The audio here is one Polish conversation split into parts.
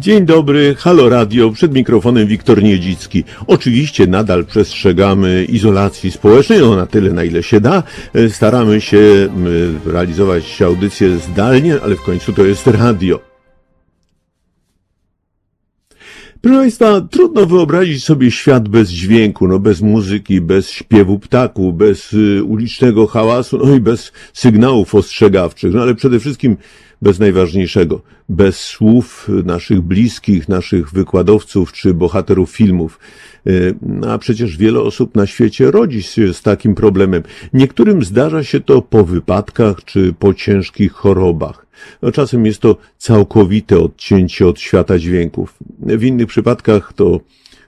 Dzień dobry, Halo Radio, przed mikrofonem Wiktor Niedzicki. Oczywiście nadal przestrzegamy izolacji społecznej, no na tyle na ile się da. E, Staramy się realizować audycje zdalnie, ale w końcu to jest radio. Proszę Państwa, trudno wyobrazić sobie świat bez dźwięku, no bez muzyki, bez śpiewu ptaku, bez y, ulicznego hałasu, no i bez sygnałów ostrzegawczych, no ale przede wszystkim bez najważniejszego, bez słów naszych bliskich, naszych wykładowców czy bohaterów filmów. Y, A przecież wiele osób na świecie rodzi się z takim problemem. Niektórym zdarza się to po wypadkach czy po ciężkich chorobach. No, czasem jest to całkowite odcięcie od świata dźwięków. W innych przypadkach to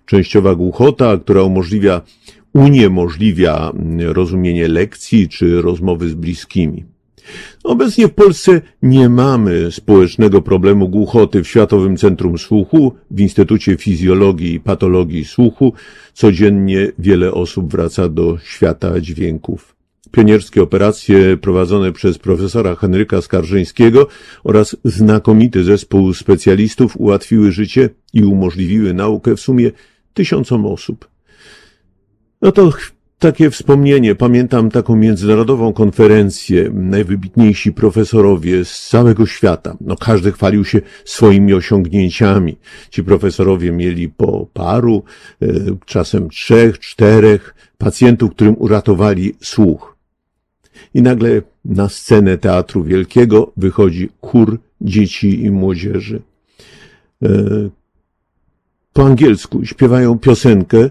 częściowa głuchota, która umożliwia, uniemożliwia rozumienie lekcji czy rozmowy z bliskimi. Obecnie w Polsce nie mamy społecznego problemu głuchoty w Światowym Centrum Słuchu, w Instytucie Fizjologii i Patologii Słuchu. Codziennie wiele osób wraca do świata dźwięków. Pionierskie operacje prowadzone przez profesora Henryka Skarżyńskiego oraz znakomity zespół specjalistów ułatwiły życie i umożliwiły naukę w sumie tysiącom osób. No to takie wspomnienie. Pamiętam taką międzynarodową konferencję. Najwybitniejsi profesorowie z całego świata. No każdy chwalił się swoimi osiągnięciami. Ci profesorowie mieli po paru, e, czasem trzech, czterech pacjentów, którym uratowali słuch. I nagle na scenę Teatru Wielkiego wychodzi chór dzieci i młodzieży. E, Po angielsku śpiewają piosenkę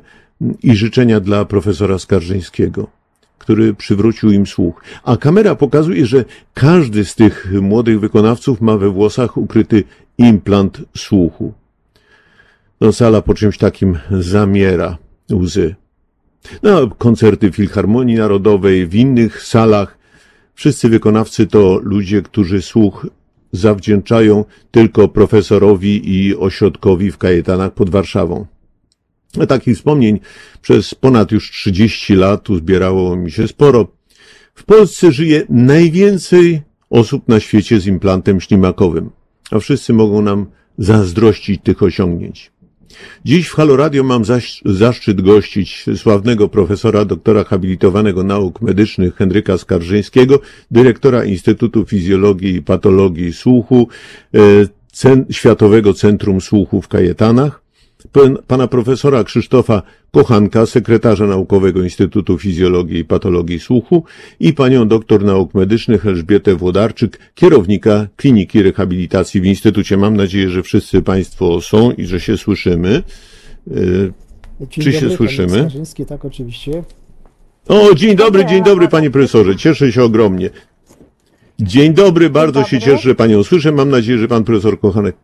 i życzenia dla profesora Skarżyńskiego, który przywrócił im słuch. A kamera pokazuje, że każdy z tych młodych wykonawców ma we włosach ukryty implant słuchu. No, sala po czymś takim zamiera łzy. No, koncerty Filharmonii Narodowej, w innych salach. Wszyscy wykonawcy to ludzie, którzy słuch zawdzięczają tylko profesorowi i ośrodkowi w Kajetanach pod Warszawą. Takich wspomnień przez ponad już 30 lat uzbierało mi się sporo. W Polsce żyje najwięcej osób na świecie z implantem ślimakowym, a wszyscy mogą nam zazdrościć tych osiągnięć. Dziś w Halo Radio mam zaszczyt gościć sławnego profesora doktora habilitowanego nauk medycznych Henryka Skarżyńskiego, dyrektora Instytutu Fizjologii i Patologii Słuchu, e, Światowego Centrum Słuchu w Kajetanach, pana profesora Krzysztofa Kochanka, sekretarza naukowego Instytutu Fizjologii i Patologii Słuchu i panią doktor nauk medycznych Elżbietę Włodarczyk, kierownika Kliniki Rehabilitacji w Instytucie. Mam nadzieję, że wszyscy państwo są i że się słyszymy. Y, Dzień Czy się dobry, słyszymy? Panie Skarżyński, tak, oczywiście. O, dzień dobry, dzień dobry, panie profesorze. Cieszę się ogromnie. Dzień dobry, bardzo się dobry. cieszę, że panią słyszę. Mam nadzieję, że pan profesor Kochanek.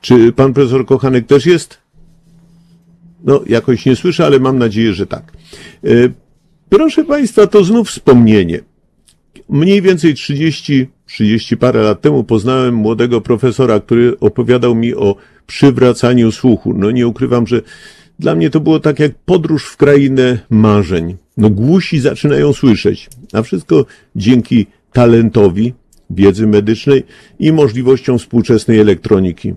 Czy pan profesor Kochanek też jest? No, jakoś nie słyszę, ale mam nadzieję, że tak. E, Proszę państwa, to znów wspomnienie. Mniej więcej 30, 30 parę lat temu poznałem młodego profesora, który opowiadał mi o przywracaniu słuchu. No nie ukrywam, że dla mnie to było tak jak podróż w krainę marzeń. No głusi zaczynają słyszeć, a wszystko dzięki talentowi, wiedzy medycznej i możliwościom współczesnej elektroniki.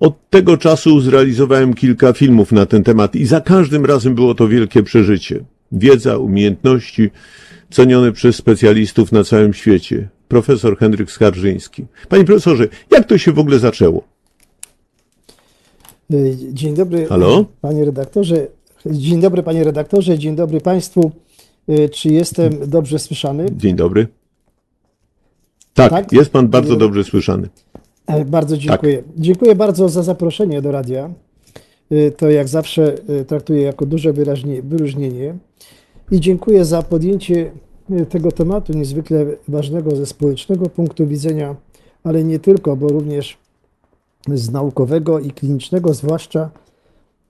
Od tego czasu zrealizowałem kilka filmów na ten temat i za każdym razem było to wielkie przeżycie. Wiedza, umiejętności cenione przez specjalistów na całym świecie. Profesor Henryk Skarżyński. Panie profesorze, jak to się w ogóle zaczęło? Y, Dzień dobry, Halo? panie redaktorze. Dzień dobry, panie redaktorze. Dzień dobry państwu. Y, Czy jestem dobrze słyszany? Dzień dobry. Tak, Tak? jest pan bardzo dobrze słyszany. E, Bardzo Tak. dziękuję. Dziękuję bardzo za zaproszenie do radia. Y, To jak zawsze y, traktuję jako duże wyróżnienie. I dziękuję za podjęcie tego tematu niezwykle ważnego ze społecznego punktu widzenia, ale nie tylko, bo również z naukowego i klinicznego, zwłaszcza,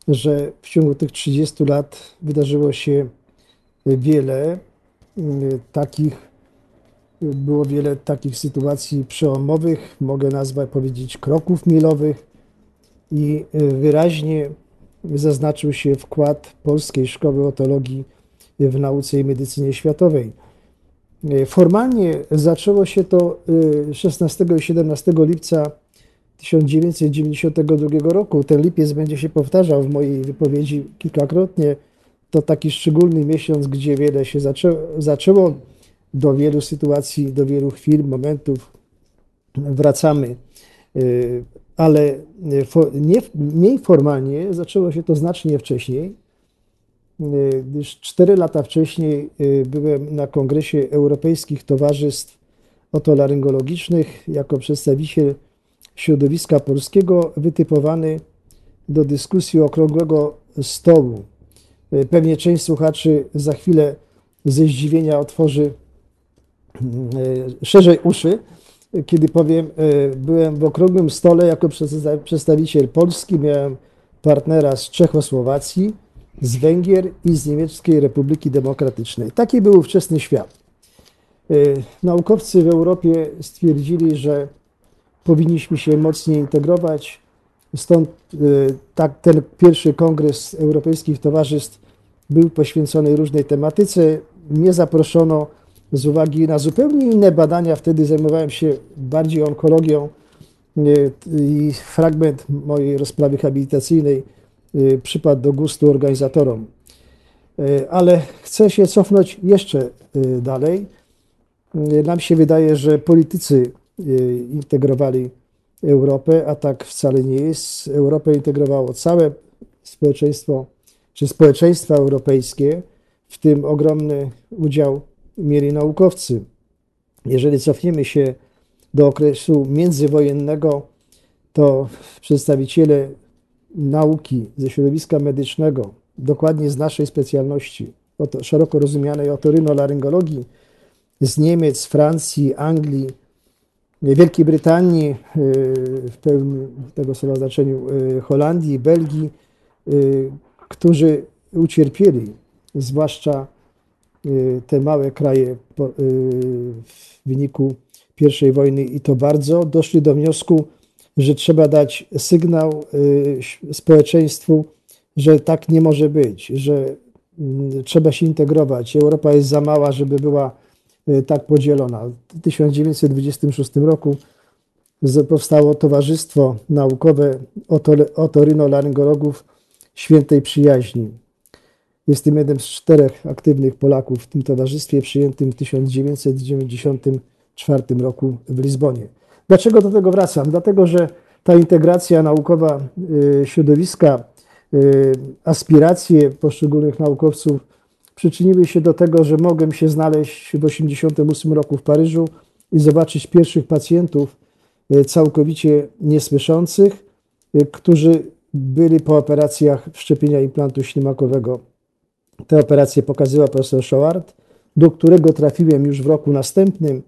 że w ciągu tych 30 lat wydarzyło się wiele takich było wiele takich sytuacji przełomowych, mogę nazwać, powiedzieć, kroków milowych i y, wyraźnie zaznaczył się wkład Polskiej Szkoły Otologii w nauce i medycynie światowej. E, Formalnie zaczęło się to e, 16 i 17 lipca 1992 roku. Ten lipiec będzie się powtarzał w mojej wypowiedzi kilkakrotnie. To taki szczególny miesiąc, gdzie wiele się zaczęło, zaczęło do wielu sytuacji, do wielu chwil, momentów wracamy. Y, Ale nie, mniej formalnie zaczęło się to znacznie wcześniej, y, gdyż cztery lata wcześniej y, byłem na Kongresie Europejskich Towarzystw Otolaryngologicznych jako przedstawiciel środowiska polskiego wytypowany do dyskusji okrągłego stołu. Pewnie część słuchaczy za chwilę ze zdziwienia otworzy szerzej uszy, kiedy powiem, y, byłem w okrągłym stole jako przedsta- przedstawiciel Polski, miałem partnera z Czechosłowacji, z Węgier i z Niemieckiej Republiki Demokratycznej. Taki był ówczesny świat. Y, Naukowcy w Europie stwierdzili, że powinniśmy się mocniej integrować. Stąd tak, ten pierwszy kongres Europejskich Towarzystw był poświęcony różnej tematyce. Mnie zaproszono z uwagi na zupełnie inne badania. Wtedy zajmowałem się bardziej onkologią y, i fragment mojej rozprawy habilitacyjnej y, przypadł do gustu organizatorom. Y, Ale chcę się cofnąć jeszcze dalej. Nam się wydaje, że politycy integrowali Europę, a tak wcale nie jest. Europę integrowało całe społeczeństwo, czy społeczeństwa europejskie, w tym ogromny udział mieli naukowcy. Jeżeli cofniemy się do okresu międzywojennego, to przedstawiciele nauki ze środowiska medycznego, dokładnie z naszej specjalności, oto, szeroko rozumianej otorynolaryngologii, z Niemiec, Francji, Anglii, Wielkiej Brytanii, y, w pełnym tego słowa znaczeniu y, Holandii, Belgii, y, którzy ucierpieli, zwłaszcza te małe kraje y, w wyniku I wojny i to bardzo, doszli do wniosku, że trzeba dać sygnał y, społeczeństwu, że tak nie może być, że mm, trzeba się integrować. Europa jest za mała, żeby była y, tak podzielona. W 1926 roku powstało Towarzystwo Naukowe Oto- Otorynolaryngologów Świętej Przyjaźni. Jestem jednym z czterech aktywnych Polaków w tym towarzystwie przyjętym w 1994 roku w Lizbonie. Dlaczego do tego wracam? Dlatego, że ta integracja naukowa y, środowiska, y, aspiracje poszczególnych naukowców przyczyniły się do tego, że mogłem się znaleźć w 1988 roku w Paryżu i zobaczyć pierwszych pacjentów y, całkowicie niesłyszących, którzy byli po operacjach wszczepienia implantu ślimakowego. Te operacje pokazywał profesor Showard, do którego trafiłem już w roku następnym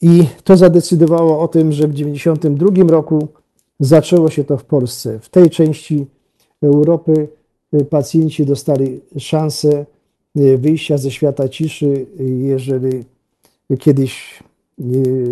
i to zadecydowało o tym, że w 1992 roku zaczęło się to w Polsce. W tej części Europy y, pacjenci dostali szansę y, wyjścia ze świata ciszy, y, jeżeli kiedyś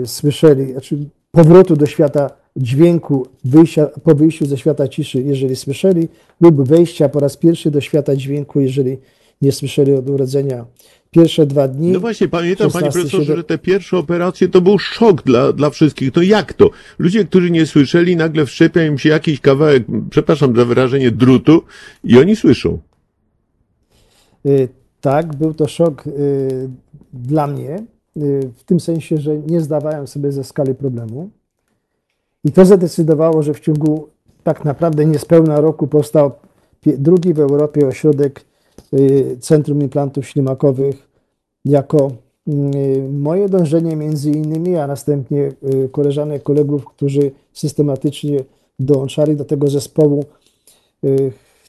słyszeli, znaczy powrotu do świata dźwięku, wyjścia, po wyjściu ze świata ciszy, jeżeli słyszeli, lub wejścia po raz pierwszy do świata dźwięku, jeżeli nie słyszeli od urodzenia. Pierwsze dwa dni. No właśnie, pamiętam, panie 16, profesorze, 7. że te pierwsze operacje to był szok dla, dla wszystkich. To jak to? Ludzie, którzy nie słyszeli, nagle wszczepia im się jakiś kawałek, przepraszam za wyrażenie, drutu i oni słyszą. Y, Tak, był to szok y, dla mnie, y, w tym sensie, że nie zdawałem sobie ze skali problemu. I to zadecydowało, że w ciągu tak naprawdę niespełna roku powstał drugi w Europie ośrodek y, Centrum Implantów Ślimakowych jako y, moje dążenie między innymi, a następnie y, koleżanek, kolegów, którzy systematycznie dołączali do tego zespołu.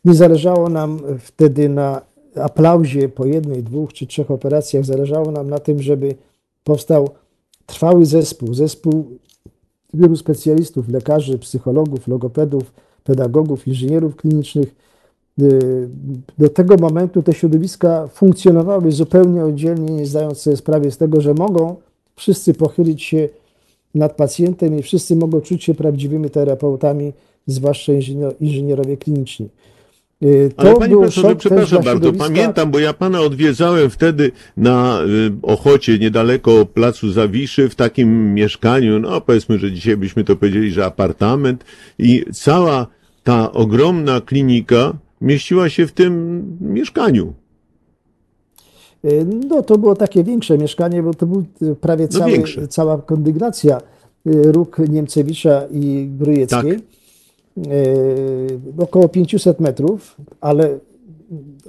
Nie zależało nam wtedy na aplauzie po jednej, dwóch czy trzech operacjach. Zależało nam na tym, żeby powstał trwały zespół, zespół wielu specjalistów, lekarzy, psychologów, logopedów, pedagogów, inżynierów klinicznych. Y, Do tego momentu te środowiska funkcjonowały zupełnie oddzielnie, nie zdając sobie sprawy z tego, że mogą wszyscy pochylić się nad pacjentem i wszyscy mogą czuć się prawdziwymi terapeutami, zwłaszcza inżynier- inżynierowie kliniczni. Y, To Ale panie profesorze, przepraszam bardzo, pamiętam, bo ja pana odwiedzałem wtedy na y, Ochocie, niedaleko placu Zawiszy, w takim mieszkaniu, no powiedzmy, że dzisiaj byśmy to powiedzieli, że apartament. I cała ta ogromna klinika mieściła się w tym mieszkaniu. Y, No to było takie większe mieszkanie, bo to był prawie No cały, cała kondygnacja róg Niemcewicza i Grujeckiej. Y, Około 500 metrów, ale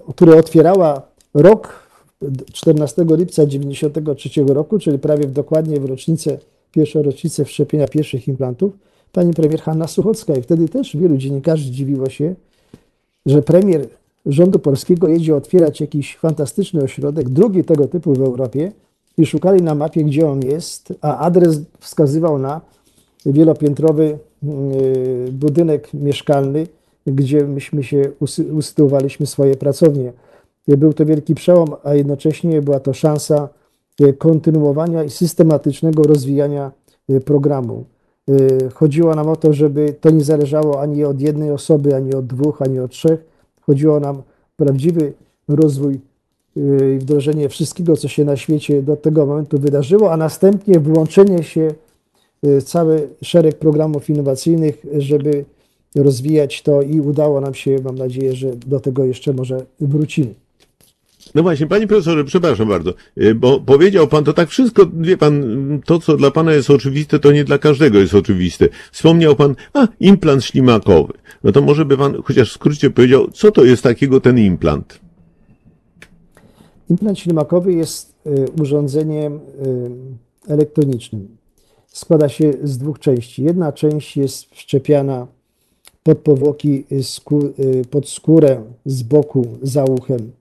które otwierała rok 14 lipca 93 roku, czyli prawie dokładnie w rocznicę, pierwszą rocznicę wszczepienia pierwszych implantów, pani premier Hanna Suchocka. I wtedy też wielu dziennikarzy dziwiło się, że premier rządu polskiego jedzie otwierać jakiś fantastyczny ośrodek, drugi tego typu w Europie i szukali na mapie, gdzie on jest, a adres wskazywał na wielopiętrowy budynek mieszkalny, gdzie myśmy się usy- usytuowaliśmy swoje pracownie. Był to wielki przełom, a jednocześnie była to szansa y, kontynuowania i systematycznego rozwijania y, programu. Y, Chodziło nam o to, żeby to nie zależało ani od jednej osoby, ani od dwóch, ani od trzech. Chodziło nam o prawdziwy rozwój y, i wdrożenie wszystkiego, co się na świecie do tego momentu wydarzyło, a następnie włączenie się y, cały szereg programów innowacyjnych, żeby rozwijać to i udało nam się, mam nadzieję, że do tego jeszcze może wrócimy. No właśnie, panie profesorze, przepraszam bardzo, y, bo powiedział pan to tak wszystko, wie pan, to co dla pana jest oczywiste, to nie dla każdego jest oczywiste. Wspomniał pan, a, implant ślimakowy. No to może by pan chociaż w skrócie powiedział, co to jest takiego ten implant? Implant ślimakowy jest y, urządzeniem y, elektronicznym. Składa się z dwóch części. Jedna część jest wszczepiana pod powłoki, y, pod skórę z boku za uchem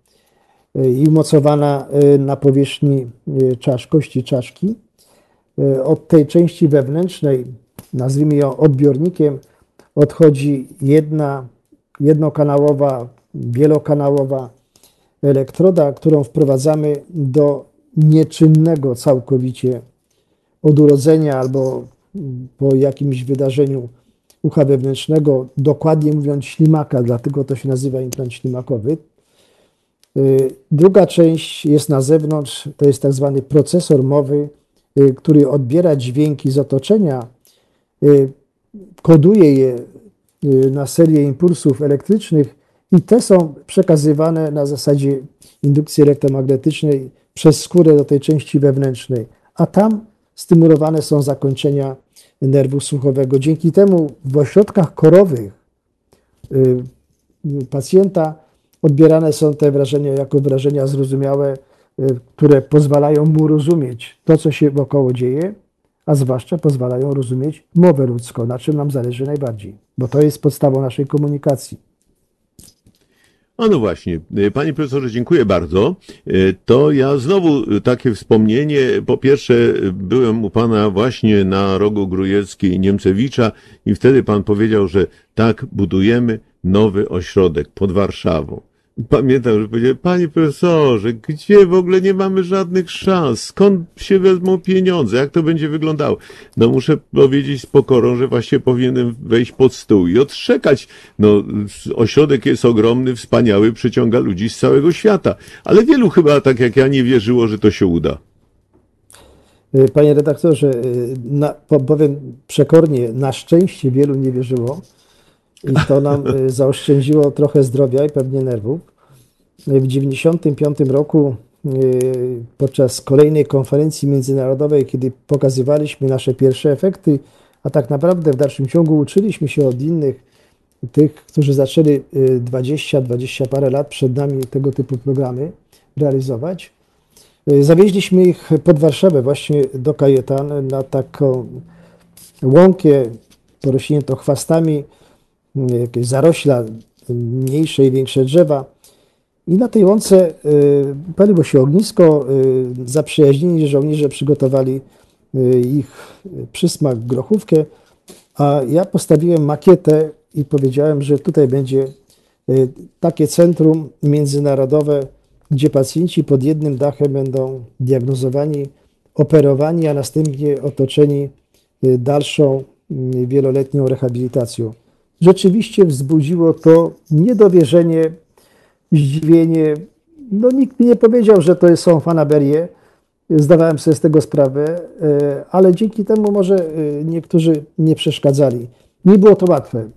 y, i umocowana y, na powierzchni czasz, kości czaszki. Od tej części wewnętrznej, nazwijmy ją odbiornikiem, odchodzi jedna jednokanałowa, wielokanałowa elektroda, którą wprowadzamy do nieczynnego całkowicie od urodzenia albo po jakimś wydarzeniu ucha wewnętrznego, dokładnie mówiąc ślimaka, dlatego to się nazywa implant ślimakowy. Y, Druga część jest na zewnątrz, to jest tak zwany procesor mowy, y, który odbiera dźwięki z otoczenia, y, koduje je na serię impulsów elektrycznych i te są przekazywane na zasadzie indukcji elektromagnetycznej przez skórę do tej części wewnętrznej, a tam stymulowane są zakończenia nerwu słuchowego. Dzięki temu w ośrodkach korowych y, pacjenta odbierane są te wrażenia jako wrażenia zrozumiałe, y, które pozwalają mu rozumieć to, co się wokoło dzieje, a zwłaszcza pozwalają rozumieć mowę ludzką, na czym nam zależy najbardziej, bo to jest podstawą naszej komunikacji. A no właśnie, y, panie profesorze, dziękuję bardzo. Y, To ja znowu y, takie wspomnienie. Po pierwsze, byłem u pana właśnie na rogu Grujeckiej Niemcewicza i wtedy pan powiedział, że tak budujemy nowy ośrodek pod Warszawą. Pamiętam, że powiedziałem, panie profesorze, gdzie w ogóle nie mamy żadnych szans? Skąd się wezmą pieniądze? Jak to będzie wyglądało? No muszę powiedzieć z pokorą, że właśnie powinienem wejść pod stół i odszekać. No, ośrodek jest ogromny, wspaniały, przyciąga ludzi z całego świata. Ale wielu chyba, tak jak ja, nie wierzyło, że to się uda. Y, Panie redaktorze, y, na, po- powiem przekornie, na szczęście wielu nie wierzyło i to nam y, zaoszczędziło trochę zdrowia i pewnie nerwów. Y, W 1995 roku y, podczas kolejnej konferencji międzynarodowej, kiedy pokazywaliśmy nasze pierwsze efekty, a tak naprawdę w dalszym ciągu uczyliśmy się od innych, tych, którzy zaczęli y, 20, 20 parę lat przed nami tego typu programy realizować. Zawieźliśmy ich pod Warszawę, właśnie do Kajetan, na taką łąkę porośniętą chwastami, jakieś zarośla, y, mniejsze i większe drzewa. I na tej łące y, paliło się ognisko. y, Zaprzyjaźnieni żołnierze przygotowali y, ich przysmak, grochówkę, a ja postawiłem makietę i powiedziałem, że tutaj będzie y, takie centrum międzynarodowe, gdzie pacjenci pod jednym dachem będą diagnozowani, operowani, a następnie otoczeni y, dalszą y, wieloletnią rehabilitacją. Rzeczywiście wzbudziło to niedowierzenie, zdziwienie. No, nikt mi nie powiedział, że to są fanaberie. Zdawałem sobie z tego sprawę, e, ale dzięki temu może e, niektórzy nie przeszkadzali. Nie było to łatwe.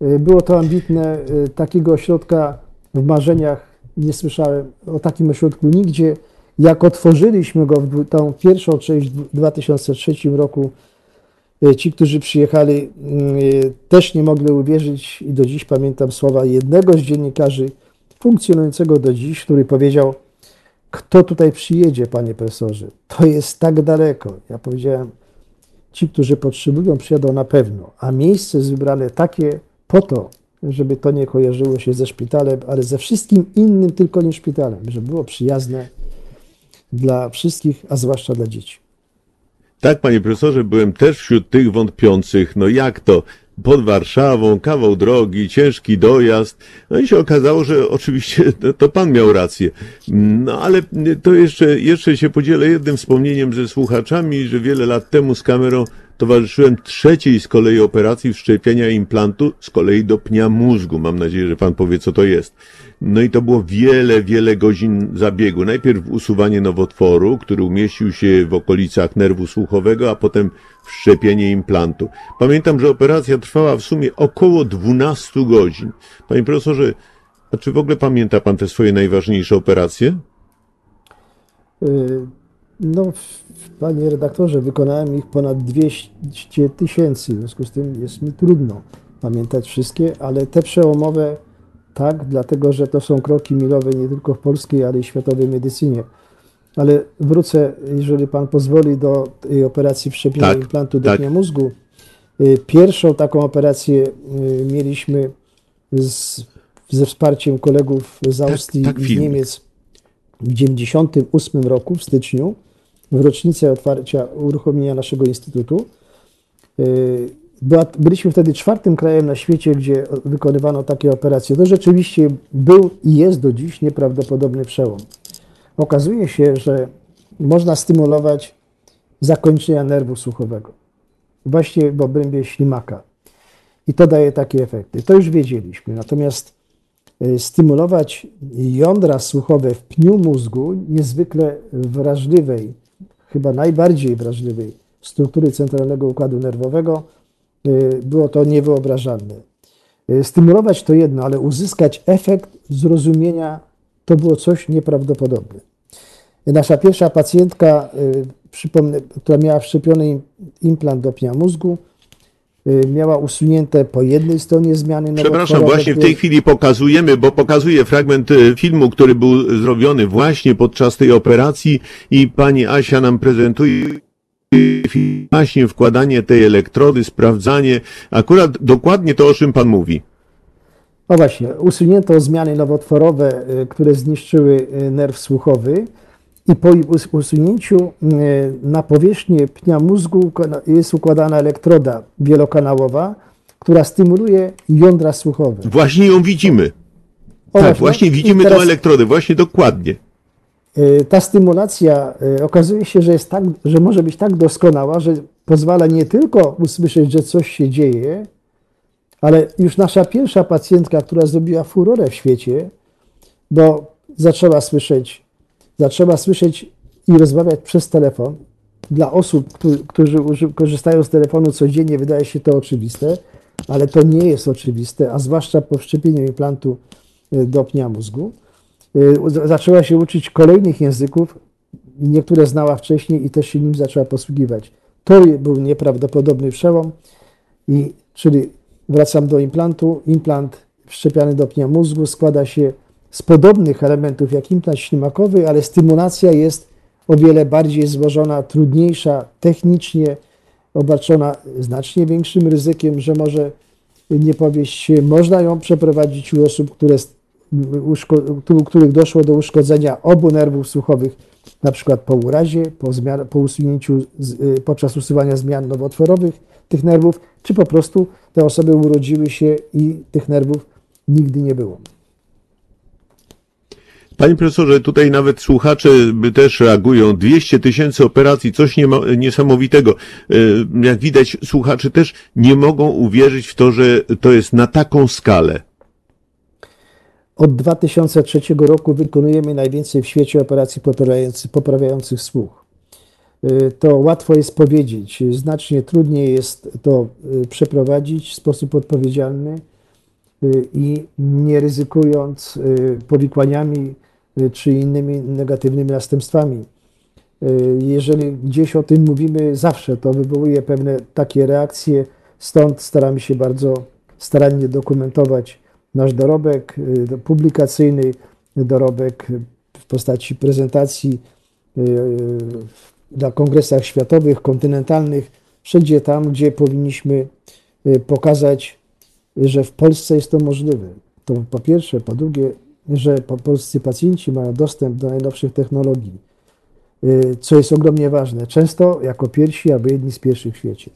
E, Było to ambitne. Takiego ośrodka w marzeniach nie słyszałem o takim ośrodku nigdzie. Jak otworzyliśmy go w tą pierwszą część w 2003 roku, ci, którzy przyjechali, mm, e, też nie mogli uwierzyć i do dziś pamiętam słowa jednego z dziennikarzy funkcjonującego do dziś, który powiedział, kto tutaj przyjedzie, panie profesorze? To jest tak daleko. Ja powiedziałem, ci, którzy potrzebują, przyjadą na pewno, a miejsce jest wybrane takie po to, żeby to nie kojarzyło się ze szpitalem, ale ze wszystkim innym, tylko nie szpitalem, żeby było przyjazne dla wszystkich, a zwłaszcza dla dzieci. Tak, panie profesorze, byłem też wśród tych wątpiących. No jak to? Pod Warszawą, kawał drogi, ciężki dojazd. No i się okazało, że oczywiście to, pan miał rację. No ale to jeszcze, jeszcze się podzielę jednym wspomnieniem ze słuchaczami, że wiele lat temu z kamerą towarzyszyłem trzeciej z kolei operacji wszczepienia implantu, z kolei do pnia mózgu. Mam nadzieję, że pan powie, co to jest. No i to było wiele, wiele godzin zabiegu. Najpierw usuwanie nowotworu, który umieścił się w okolicach nerwu słuchowego, a potem wszczepienie implantu. Pamiętam, że operacja trwała w sumie około 12 godzin. Panie profesorze, a czy w ogóle pamięta pan te swoje najważniejsze operacje? Y, No, panie redaktorze, wykonałem ich ponad 200 tysięcy, w związku z tym jest mi trudno pamiętać wszystkie, ale te przełomowe tak, dlatego że to są kroki milowe nie tylko w polskiej, ale i światowej medycynie. Ale wrócę, jeżeli pan pozwoli, do tej operacji wszczepienia Tak, implantu do tak. pnia mózgu. Y, Pierwszą taką operację y, mieliśmy z, ze wsparciem kolegów z Austrii tak, i z. Niemiec w 1998 roku, w styczniu, w rocznicę otwarcia, uruchomienia naszego instytutu. Byliśmy wtedy czwartym krajem na świecie, gdzie wykonywano takie operacje. To rzeczywiście był i jest do dziś nieprawdopodobny przełom. Okazuje się, że można stymulować zakończenia nerwu słuchowego, właśnie w obrębie ślimaka. I to daje takie efekty. To już wiedzieliśmy. Natomiast y, stymulować jądra słuchowe w pniu mózgu niezwykle wrażliwej, chyba najbardziej wrażliwej struktury centralnego układu nerwowego, było to niewyobrażalne. Y, Stymulować to jedno, ale uzyskać efekt zrozumienia to było coś nieprawdopodobne. Nasza pierwsza pacjentka, przypomnę, która miała wszczepiony im- implant do pnia mózgu, miała usunięte po jednej stronie zmiany Przepraszam, właśnie w tej chwili pokazujemy, bo pokazuję fragment e, filmu, który był zrobiony właśnie podczas tej operacji i pani Asia nam prezentuje właśnie wkładanie tej elektrody, sprawdzanie, akurat dokładnie to, o czym pan mówi. No właśnie, usunięto zmiany nowotworowe, y, które zniszczyły y, nerw słuchowy i po usunięciu y, na powierzchnię pnia mózgu jest układana elektroda wielokanałowa, która stymuluje jądra słuchowe. Właśnie ją widzimy. O tak, właśnie I widzimy teraz, tą elektrodę, właśnie dokładnie. Y, Ta stymulacja y, okazuje się, że, jest tak, że może być tak doskonała, że pozwala nie tylko usłyszeć, że coś się dzieje, ale już nasza pierwsza pacjentka, która zrobiła furorę w świecie, bo zaczęła słyszeć, zaczęła słyszeć i rozmawiać przez telefon. Dla osób, którzy, korzystają z telefonu codziennie, wydaje się to oczywiste, ale to nie jest oczywiste, a zwłaszcza po wszczepieniu implantu y, do pnia mózgu. Y, Zaczęła się uczyć kolejnych języków, niektóre znała wcześniej i też się nim zaczęła posługiwać. To był nieprawdopodobny przełom, i, czyli wracam do implantu. Implant wszczepiany do pnia mózgu składa się z podobnych elementów jak implant ślimakowy, ale stymulacja jest o wiele bardziej złożona, trudniejsza, technicznie obarczona znacznie większym ryzykiem, że może nie powieść się. Można ją przeprowadzić u osób, które, u których doszło do uszkodzenia obu nerwów słuchowych, na przykład po urazie, po, zmian, po usunięciu, z- y, podczas usuwania zmian nowotworowych tych nerwów, czy po prostu te osoby urodziły się i tych nerwów nigdy nie było. Panie profesorze, tutaj nawet słuchacze też reagują. 200 tysięcy operacji, coś niesamowitego. E, Jak widać, słuchacze też nie mogą uwierzyć w to, że to jest na taką skalę. Od 2003 roku wykonujemy najwięcej w świecie operacji poprawiających, poprawiających słuch. Y, To łatwo jest powiedzieć, znacznie trudniej jest to y, przeprowadzić w sposób odpowiedzialny y, i nie ryzykując powikłaniami czy innymi negatywnymi następstwami. Jeżeli gdzieś o tym mówimy zawsze, to wywołuje pewne takie reakcje, stąd staramy się bardzo starannie dokumentować nasz dorobek y, publikacyjny, dorobek w postaci prezentacji y, na kongresach światowych, kontynentalnych, wszędzie tam, gdzie powinniśmy y, pokazać, że w Polsce jest to możliwe. To po pierwsze, po drugie, że po- polscy pacjenci mają dostęp do najnowszych technologii, y, co jest ogromnie ważne. Często jako pierwsi albo jedni z pierwszych w świecie.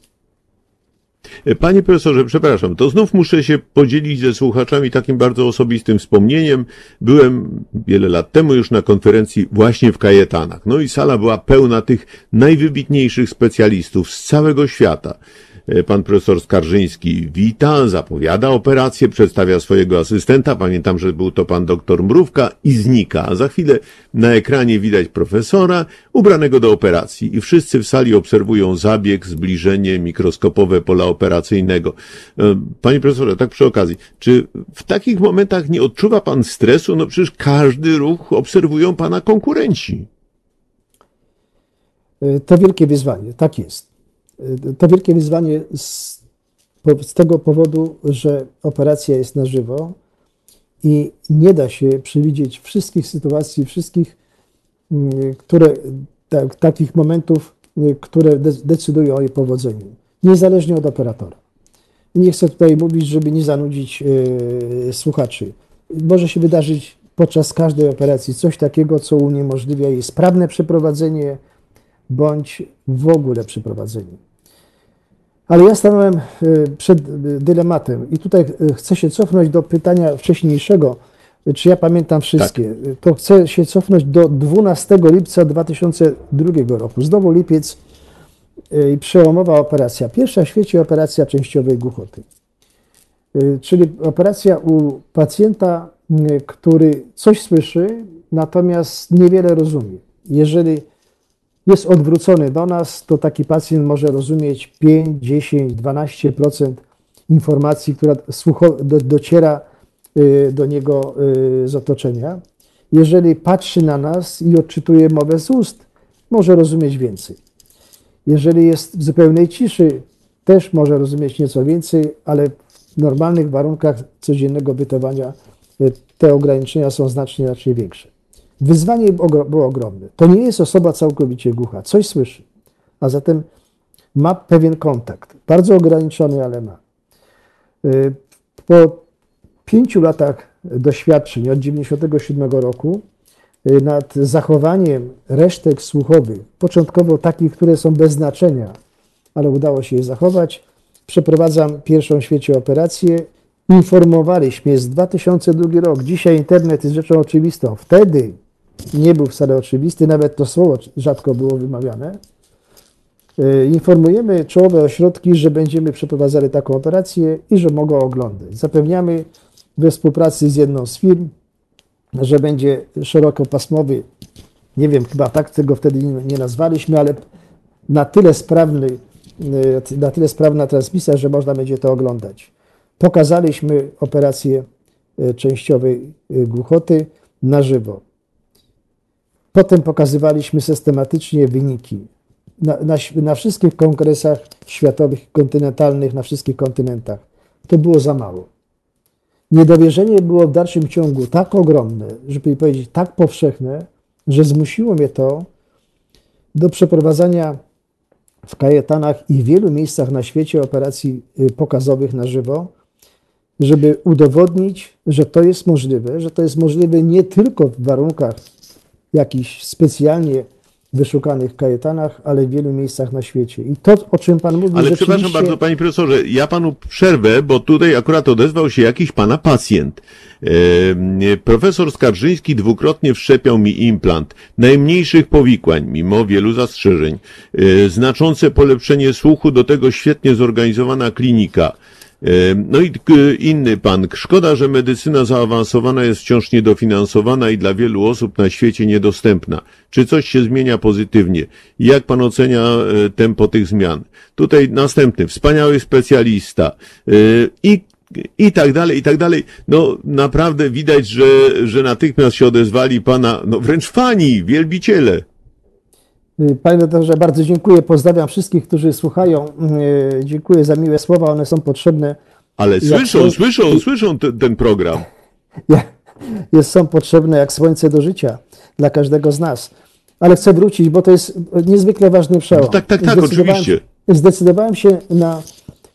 Panie profesorze, przepraszam, to znów muszę się podzielić ze słuchaczami takim bardzo osobistym wspomnieniem. Byłem wiele lat temu już na konferencji właśnie w Kajetanach. No i sala była pełna tych najwybitniejszych specjalistów z całego świata. E, Pan profesor Skarżyński wita, zapowiada operację, przedstawia swojego asystenta. Pamiętam, że był to pan doktor Mrówka i znika. A za chwilę na ekranie widać profesora ubranego do operacji i wszyscy w sali obserwują zabieg, zbliżenie, mikroskopowe pola operacyjnego. E, Panie profesorze, tak przy okazji, czy w takich momentach nie odczuwa pan stresu? No przecież każdy ruch obserwują pana konkurenci. Y, To wielkie wyzwanie, tak jest. Y, To wielkie wyzwanie z, z tego powodu, że operacja jest na żywo i nie da się przewidzieć wszystkich sytuacji, wszystkich, mm, które, tak, takich momentów, y, które de- decydują o jej powodzeniu, niezależnie od operatora. Nie chcę tutaj mówić, żeby nie zanudzić y, słuchaczy. Może się wydarzyć podczas każdej operacji coś takiego, co uniemożliwia jej sprawne przeprowadzenie, bądź w ogóle przeprowadzenie. Ale ja stanąłem y, przed y, dylematem i tutaj y, chcę się cofnąć do pytania wcześniejszego, czy ja pamiętam wszystkie. Y, To chcę się cofnąć do 12 lipca 2002 roku. Znowu lipiec i przełomowa operacja. Pierwsza w świecie operacja częściowej głuchoty. Czyli operacja u pacjenta, który coś słyszy, natomiast niewiele rozumie. Jeżeli jest odwrócony do nas, to taki pacjent może rozumieć 5, 10, 12% informacji, która dociera y, do niego y, z otoczenia. Jeżeli patrzy na nas i odczytuje mowę z ust, może rozumieć więcej. Jeżeli jest w zupełnej ciszy, też może rozumieć nieco więcej, ale w normalnych warunkach codziennego bytowania y, te ograniczenia są znacznie, znacznie większe. Wyzwanie było ogromne. To nie jest osoba całkowicie głucha, coś słyszy, a zatem ma pewien kontakt, bardzo ograniczony, ale ma. Y, Po pięciu latach doświadczeń od 1997 roku y, nad zachowaniem resztek słuchowych, początkowo takich, które są bez znaczenia, ale udało się je zachować, przeprowadzam pierwszą w świecie operację. Informowaliśmy, jest 2002 rok, dzisiaj internet jest rzeczą oczywistą. Wtedy nie był wcale oczywisty, nawet to słowo rzadko było wymawiane. Y, Informujemy czołowe ośrodki, że będziemy przeprowadzali taką operację i że mogą oglądać. Zapewniamy we współpracy z jedną z firm, że będzie szerokopasmowy, nie wiem, chyba tak tego wtedy nie, nazwaliśmy, ale na tyle sprawny, y, na tyle sprawna transmisja, że można będzie to oglądać. Pokazaliśmy operację y, częściowej głuchoty na żywo. Potem pokazywaliśmy systematycznie wyniki na, na, na wszystkich kongresach światowych, kontynentalnych, na wszystkich kontynentach. To było za mało. Niedowierzenie było w dalszym ciągu tak ogromne, żeby powiedzieć tak powszechne, że zmusiło mnie to do przeprowadzania w Kajetanach i w wielu miejscach na świecie operacji y, pokazowych na żywo, żeby udowodnić, że to jest możliwe, że to jest możliwe nie tylko w warunkach jakichś specjalnie wyszukanych kajetanach, ale w wielu miejscach na świecie. I to, o czym Pan mówi, Ale rzeczywiście... przepraszam bardzo, panie profesorze, ja panu przerwę, bo tutaj akurat odezwał się jakiś pana pacjent. E, profesor Skarżyński dwukrotnie wszczepiał mi implant. Najmniejszych powikłań, mimo wielu zastrzeżeń. E, znaczące polepszenie słuchu, do tego świetnie zorganizowana klinika. No i inny pan. Szkoda, że medycyna zaawansowana jest wciąż niedofinansowana i dla wielu osób na świecie niedostępna. Czy coś się zmienia pozytywnie? Jak pan ocenia e, tempo tych zmian? Tutaj następny, wspaniały specjalista e, i i tak dalej, i tak dalej. No naprawdę widać, że, że natychmiast się odezwali pana, no wręcz fani, wielbiciele. Y, Panie doktorze, bardzo dziękuję. Pozdrawiam wszystkich, którzy słuchają. Y, Dziękuję za miłe słowa, one są potrzebne. Ale Jak słyszą, to- słyszą, słyszą ten, ten program. Jest, są potrzebne jak słońce do życia dla każdego z nas. Ale chcę wrócić, bo to jest niezwykle ważny przełam. Tak, tak, tak, Zdecydowałem- oczywiście. Zdecydowałem się na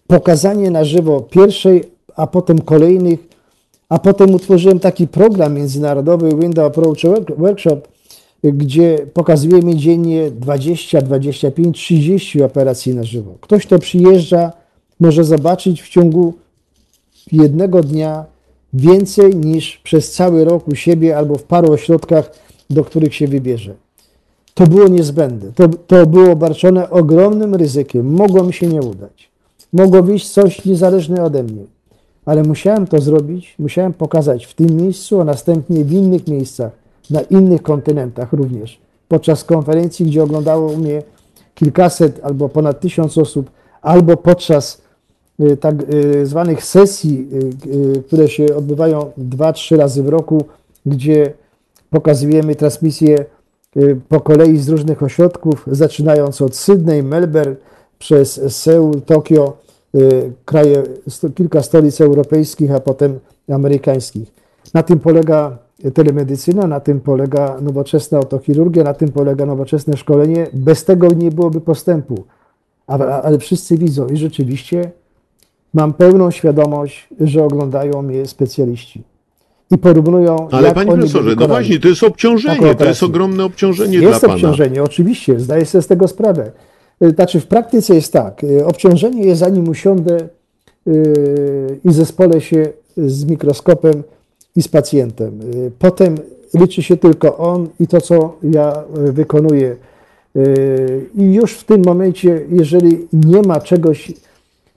pokazanie na żywo pierwszej, a potem kolejnych, a potem utworzyłem taki program międzynarodowy Window Approach Work- Workshop, gdzie pokazujemy dziennie 20, 25, 30 operacji na żywo. Ktoś, kto przyjeżdża, może zobaczyć w ciągu jednego dnia więcej niż przez cały rok u siebie albo w paru ośrodkach, do których się wybierze. To było niezbędne. To, to było obarczone ogromnym ryzykiem. Mogło mi się nie udać. Mogło wyjść coś niezależne ode mnie. Ale musiałem to zrobić, musiałem pokazać w tym miejscu, a następnie w innych miejscach, na innych kontynentach również. Podczas konferencji, gdzie oglądało mnie kilkaset albo ponad tysiąc osób, albo podczas y, tak y, zwanych sesji, y, które się odbywają dwa, trzy razy w roku, gdzie pokazujemy transmisję po kolei z różnych ośrodków, zaczynając od Sydney, Melbourne, przez Seul, Tokio, kraje, kilka stolic europejskich, a potem amerykańskich. Na tym polega telemedycyna, na tym polega nowoczesna otochirurgia, na tym polega nowoczesne szkolenie. Bez tego nie byłoby postępu. Ale wszyscy widzą i rzeczywiście mam pełną świadomość, że oglądają mnie specjaliści i porównują. Ale panie profesorze, no właśnie, to jest obciążenie, to jest ogromne obciążenie Jest dla pana. obciążenie, oczywiście, zdaję sobie z tego sprawę. Y, Znaczy, w praktyce jest tak. y, Obciążenie jest zanim usiądę y, i zespolę się z mikroskopem i z pacjentem. Y, Potem liczy się tylko on i to, co ja y, wykonuję. Y, I już w tym momencie, jeżeli nie ma czegoś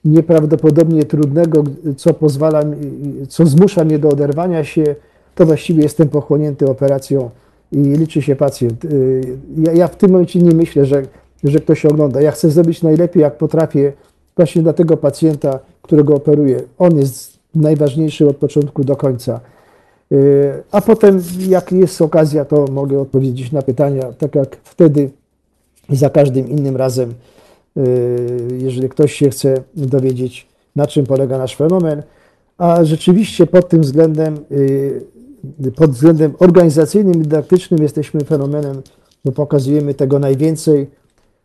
nieprawdopodobnie trudnego, co pozwala, co zmusza mnie do oderwania się, to właściwie jestem pochłonięty operacją i liczy się pacjent. Ja, ja w tym momencie nie myślę, że, że ktoś ogląda. Ja chcę zrobić najlepiej, jak potrafię, właśnie dla tego pacjenta, którego operuję. On jest najważniejszy od początku do końca. Y, A potem, jak jest okazja, to mogę odpowiedzieć na pytania, tak jak wtedy i za każdym innym razem, y, jeżeli ktoś się chce dowiedzieć, na czym polega nasz fenomen. A rzeczywiście pod tym względem, y, pod względem organizacyjnym i dydaktycznym jesteśmy fenomenem, bo pokazujemy tego najwięcej.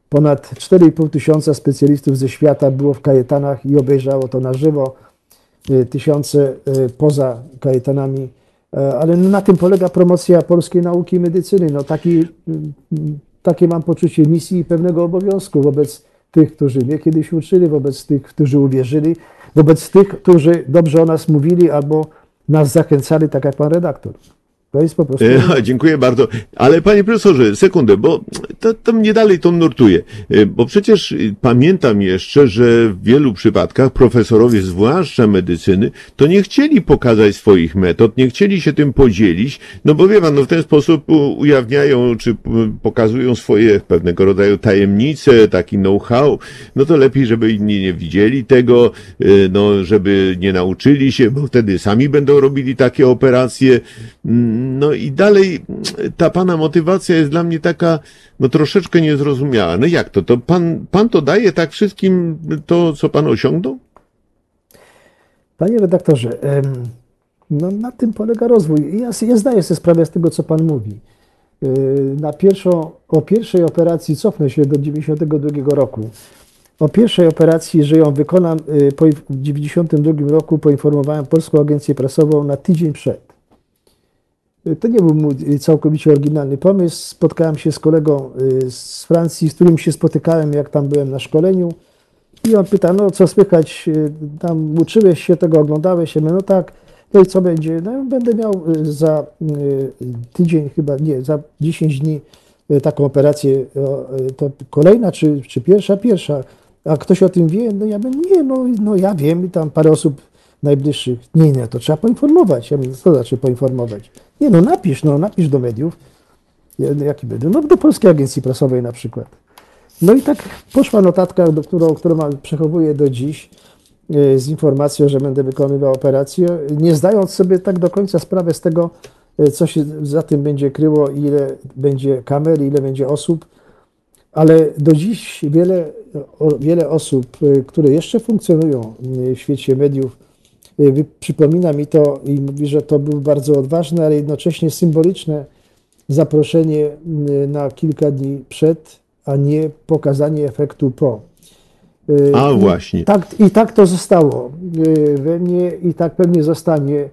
Ponad 4,5 tysiąca specjalistów ze świata było w Kajetanach i obejrzało to na żywo. Tysiące poza Kajetanami. E, Ale na tym polega promocja polskiej nauki i medycyny. No taki, y, takie mam poczucie misji i pewnego obowiązku wobec tych, którzy mnie kiedyś uczyli, wobec tych, którzy uwierzyli, wobec tych, którzy dobrze o nas mówili albo nas zachęcali, tak jak pan redaktor. To jest po prostu. E, Dziękuję bardzo. Ale panie profesorze, sekundę, bo to, to mnie dalej to nurtuje. E, Bo przecież y, pamiętam jeszcze, że w wielu przypadkach profesorowie, zwłaszcza medycyny, to nie chcieli pokazać swoich metod, nie chcieli się tym podzielić, no bo wie pan, no w ten sposób ujawniają, czy pokazują swoje pewnego rodzaju tajemnice, taki know-how, no to lepiej, żeby inni nie widzieli tego, y, no żeby nie nauczyli się, bo wtedy sami będą robili takie operacje. Mm, No i dalej ta pana motywacja jest dla mnie taka, no troszeczkę niezrozumiała. No jak to? To pan, pan to daje tak wszystkim to, co pan osiągnął? Panie redaktorze, no na tym polega rozwój. Ja, ja zdaję sobie sprawę z tego, co Pan mówi. Y, Na pierwszą, o pierwszej operacji cofnę się do 92 roku. O pierwszej operacji, że ją wykonam y, w 92 roku, poinformowałem Polską Agencję Prasową na tydzień przed. To nie był mój całkowicie oryginalny pomysł. Spotkałem się z kolegą y, z Francji, z którym się spotykałem, jak tam byłem na szkoleniu. I on pyta, no co słychać, y, tam uczyłeś się tego, oglądałeś się? No tak, no i co będzie? No będę miał y, za tydzień chyba, nie, za 10 dni taką operację. To kolejna czy, czy pierwsza? Pierwsza. A ktoś o tym wie? No ja bym, nie, no, no ja wiem i tam parę osób najbliższych. Nie, nie, to trzeba poinformować. Ja mówię, co znaczy poinformować? Nie, no napisz, no napisz do mediów. Ja, Jaki będę? No do Polskiej Agencji Prasowej na przykład. No i tak poszła notatka, do którą, którą przechowuję do dziś e, z informacją, że będę wykonywał operację, nie zdając sobie tak do końca sprawy z tego, e, co się za tym będzie kryło, ile będzie kamer, ile będzie osób, ale do dziś wiele, wiele osób, e, które jeszcze funkcjonują w świecie mediów, przypomina mi to i mówi, że to był bardzo odważne, ale jednocześnie symboliczne zaproszenie m, na kilka dni przed, a nie pokazanie efektu po. E, A i właśnie. Tak, I tak to zostało we mnie i tak pewnie zostanie.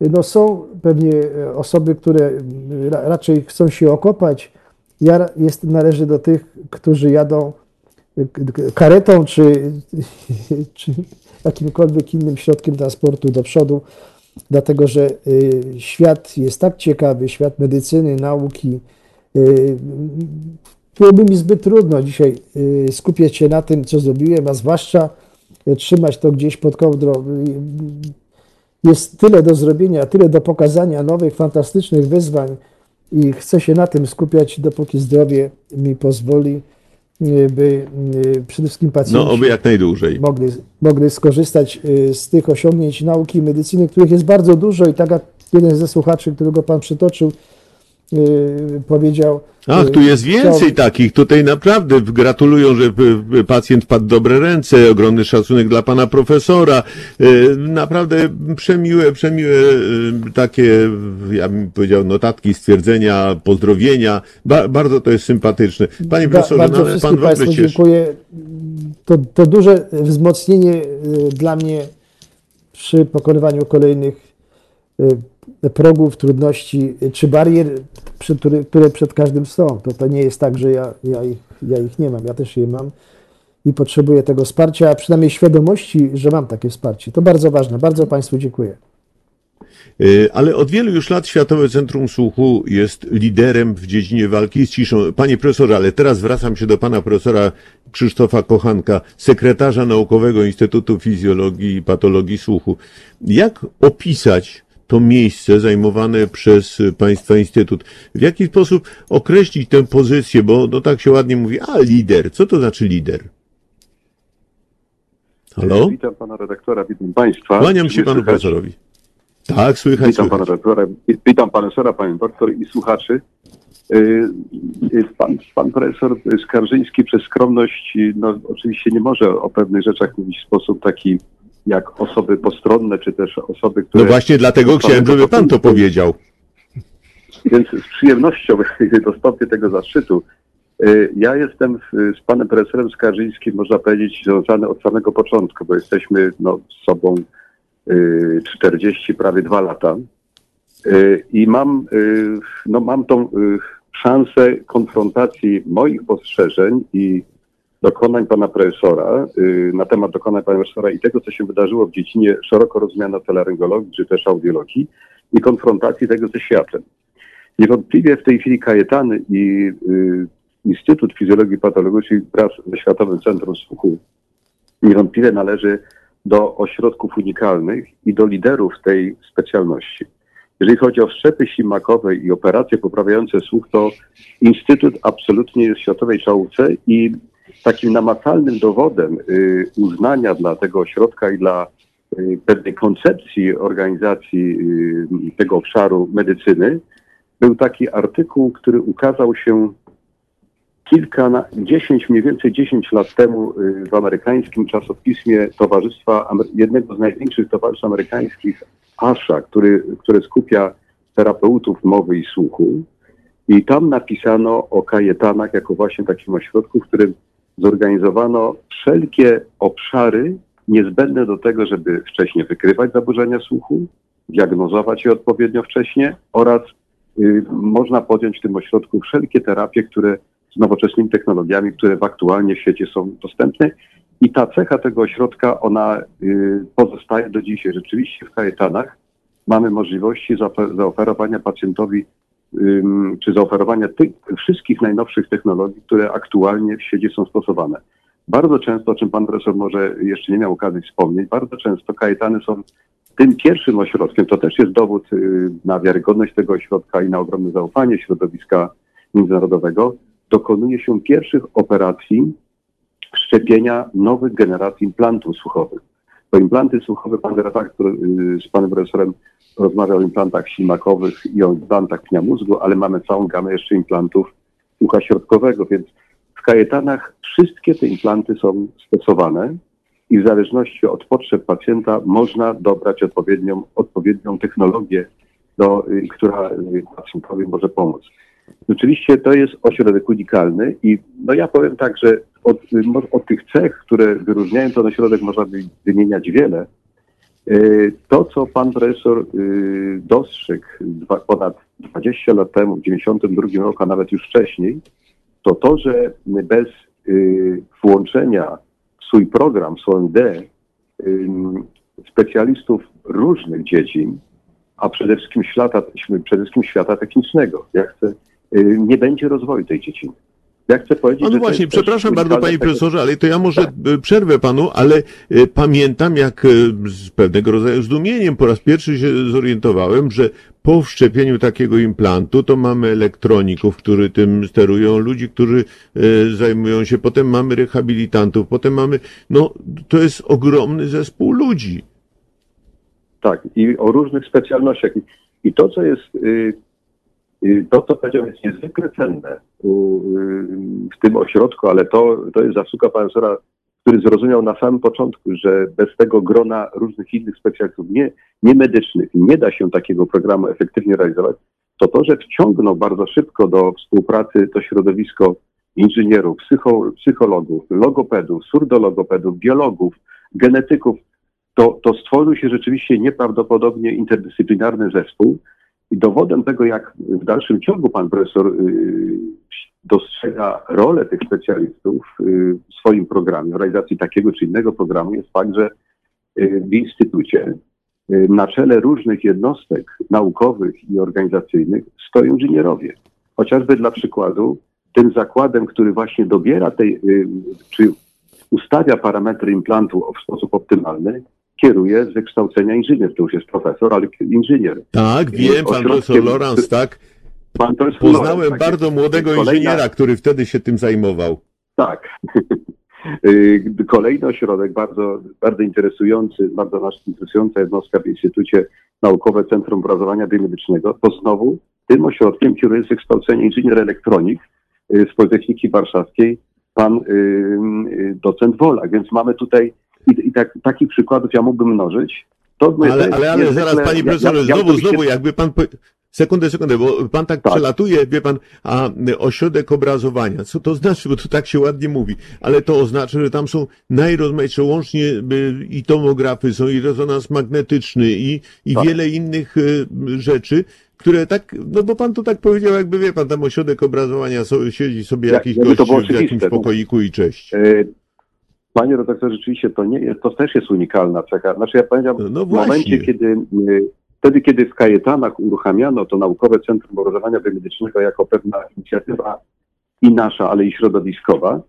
No są pewnie osoby, które raczej chcą się okopać. Ja jest, należę do tych, którzy jadą karetą czy, czy jakimkolwiek innym środkiem transportu do przodu, dlatego że y, świat jest tak ciekawy, świat medycyny, nauki. y, Byłoby mi zbyt trudno dzisiaj y, skupiać się na tym, co zrobiłem, a zwłaszcza trzymać to gdzieś pod kołdrą. Jest tyle do zrobienia, tyle do pokazania nowych, fantastycznych wyzwań i chcę się na tym skupiać, dopóki zdrowie mi pozwoli, by y, przede wszystkim pacjenci No, oby jak najdłużej. mogli, mogli skorzystać y, z tych osiągnięć nauki i medycyny, których jest bardzo dużo i tak jak jeden ze słuchaczy, którego Pan przytoczył, y, powiedział. Ach, y, tu jest chciał- więcej takich. Tutaj naprawdę gratulują, że y, y, pacjent wpadł w dobre ręce. Ogromny szacunek dla pana profesora. Y, Naprawdę przemiłe, przemiłe y, takie, ja bym powiedział, notatki, stwierdzenia, pozdrowienia. Ba, bardzo to jest sympatyczne. Panie Ba- profesorze, bardzo no, pan Państwu dziękuję. To, to duże wzmocnienie y, dla mnie przy pokonywaniu kolejnych y, progów, trudności czy barier, który, które przed każdym są. To, to nie jest tak, że ja, ja, ich, ja ich nie mam, ja też je mam i potrzebuję tego wsparcia, a przynajmniej świadomości, że mam takie wsparcie. To bardzo ważne. Bardzo Państwu dziękuję. Y, Ale od wielu już lat Światowe Centrum Słuchu jest liderem w dziedzinie walki z ciszą. Panie profesorze, ale teraz zwracam się do pana profesora Krzysztofa Kochanka, sekretarza naukowego Instytutu Fizjologii i Patologii Słuchu. Jak opisać to miejsce zajmowane przez państwa instytut? W jaki sposób określić tę pozycję? Bo no tak się ładnie mówi, a lider. Co to znaczy lider? Halo? Witam pana redaktora, witam państwa. Kłaniam się panu słychać? profesorowi. Tak, słychać, Witam pana słychać. redaktora, witam pana profesora, panią doktor i słuchaczy. Y, y, Pan, pan profesor Skarżyński przez skromność no, oczywiście nie może o pewnych rzeczach mówić w sposób taki jak osoby postronne, czy też osoby, które... No właśnie dlatego chciałem, żeby pan to powiedział. Więc z przyjemnością dostąpię tego zaszczytu. Y, Ja jestem z panem profesorem Skarżyńskim, można powiedzieć, związany od samego początku, bo jesteśmy no, z sobą y, 40, prawie dwa lata. Y, I mam, y, no, mam tą y, szansę konfrontacji moich postrzeżeń i dokonań pana profesora, y, na temat dokonań pana profesora i tego, co się wydarzyło w dziedzinie szeroko rozumianej teleryngologii, czy też audiologii i konfrontacji tego ze światem. Niewątpliwie w tej chwili Kajetany i y, Instytut Fizjologii i Patologii wraz ze Światowym Centrum Słuchu niewątpliwie należy do ośrodków unikalnych i do liderów tej specjalności. Jeżeli chodzi o wszczepy ślimakowe i operacje poprawiające słuch, to Instytut absolutnie jest w światowej czołówce i takim namacalnym dowodem y, uznania dla tego ośrodka i dla y, pewnej koncepcji organizacji y, tego obszaru medycyny był taki artykuł, który ukazał się kilka, dziesięć, mniej więcej 10 lat temu w amerykańskim czasopismie Towarzystwa, jednego z największych towarzystw amerykańskich, ASHA, który, które skupia terapeutów mowy i słuchu. I tam napisano o kajetanach jako właśnie takim ośrodku, w którym zorganizowano wszelkie obszary niezbędne do tego, żeby wcześniej wykrywać zaburzenia słuchu, diagnozować je odpowiednio wcześnie oraz y, można podjąć w tym ośrodku wszelkie terapie, które z nowoczesnymi technologiami, które w aktualnie w świecie są dostępne. I ta cecha tego ośrodka, ona y, pozostaje do dzisiaj. Rzeczywiście w Kajetanach mamy możliwości zaofer- zaoferowania pacjentowi czy zaoferowania tych wszystkich najnowszych technologii, które aktualnie w świecie są stosowane. Bardzo często, o czym pan profesor może jeszcze nie miał okazji wspomnieć, bardzo często kajetany są tym pierwszym ośrodkiem, to też jest dowód y, na wiarygodność tego ośrodka i na ogromne zaufanie środowiska międzynarodowego, dokonuje się pierwszych operacji szczepienia nowych generacji implantów słuchowych. Bo implanty słuchowe, pan redaktor y, z panem profesorem rozmawiał o implantach ślimakowych i o implantach pnia mózgu, ale mamy całą gamę jeszcze implantów ucha środkowego, więc w kajetanach wszystkie te implanty są stosowane i w zależności od potrzeb pacjenta można dobrać odpowiednią, odpowiednią technologię, do, y, która y, pacjentowi może pomóc. Rzeczywiście to jest ośrodek unikalny i no ja powiem tak, że od, od tych cech, które wyróżniają ten ośrodek, można by wymieniać wiele. Y, To, co pan profesor y, dostrzegł ponad 20 lat temu, w 92 roku, a nawet już wcześniej, to to, że bez y, włączenia w swój program, w swoją ideę specjalistów różnych dziedzin, a przede wszystkim świata, przede wszystkim świata technicznego. Chcę, nie będzie rozwoju tej dziedziny. Ja chcę powiedzieć, No, właśnie, przepraszam bardzo panie profesorze, ale to ja może Tak. e, przerwę panu, ale e, pamiętam jak e, z pewnego rodzaju zdumieniem po raz pierwszy się zorientowałem, że po wszczepieniu takiego implantu to mamy elektroników, którzy tym sterują, ludzi, którzy zajmują się, potem mamy rehabilitantów, potem mamy, no to jest ogromny zespół ludzi. Tak, i o różnych specjalnościach. I, to, co jest, y, to, co powiedział, jest niezwykle cenne y, w tym ośrodku, ale to, to jest zasługa profesora, który zrozumiał na samym początku, że bez tego grona różnych innych specjalistów nie, nie medycznych nie da się takiego programu efektywnie realizować, to to, że wciągnął bardzo szybko do współpracy to środowisko inżynierów, psycho, psychologów, logopedów, surdologopedów, biologów, genetyków, to, to stworzył się rzeczywiście nieprawdopodobnie interdyscyplinarny zespół. I dowodem tego, jak w dalszym ciągu pan profesor y, dostrzega rolę tych specjalistów y, w swoim programie, w realizacji takiego czy innego programu, jest fakt, że y, w instytucie na czele różnych jednostek naukowych i organizacyjnych stoją inżynierowie. Chociażby dla przykładu, tym zakładem, który właśnie dobiera tej, czy ustawia parametry implantu w sposób optymalny, kieruje z wykształcenia inżynier. To już jest profesor, ale inżynier. Tak, wiem, pan profesor Lorenz, tak. Pan jest Poznałem tak bardzo młodego Kolejna- inżyniera, który wtedy się tym zajmował. Tak. Y, Kolejny ośrodek, bardzo, bardzo interesujący, bardzo nas interesująca jednostka w Instytucie Naukowe Centrum Obrazowania Biomedycznego, to znowu tym ośrodkiem kieruje z wykształcenia inżynier elektronik y, z Politechniki Warszawskiej, pan y, docent Wolak. Więc mamy tutaj, i, i tak, takich przykładów ja mógłbym mnożyć. To Ale, ale, ale zaraz, panie ja- profesorze, ja- ja znowu, oczywiście- znowu, jakby pan. Po... Sekundę, sekundę, bo pan tak, Tak. przelatuje, wie pan, a ośrodek obrazowania. Co to znaczy, bo to tak się ładnie mówi, ale to oznacza, że tam są najrozmaitsze, łącznie i tomografy są, i rezonans magnetyczny, i, i Tak. wiele innych y, rzeczy, które tak, no bo pan to tak powiedział, jakby wie pan, tam ośrodek obrazowania so, siedzi sobie Jak- jakiś gość w jakimś no. pokoiku i cześć. E, Panie redaktorze, rzeczywiście to nie jest, to też jest unikalna cecha. Znaczy ja powiedziałem, No, w momencie, kiedy y, wtedy, kiedy w Kajetanach uruchamiano to Naukowe Centrum Obrazowania Biomedycznego jako pewna inicjatywa i nasza, ale i środowiskowa,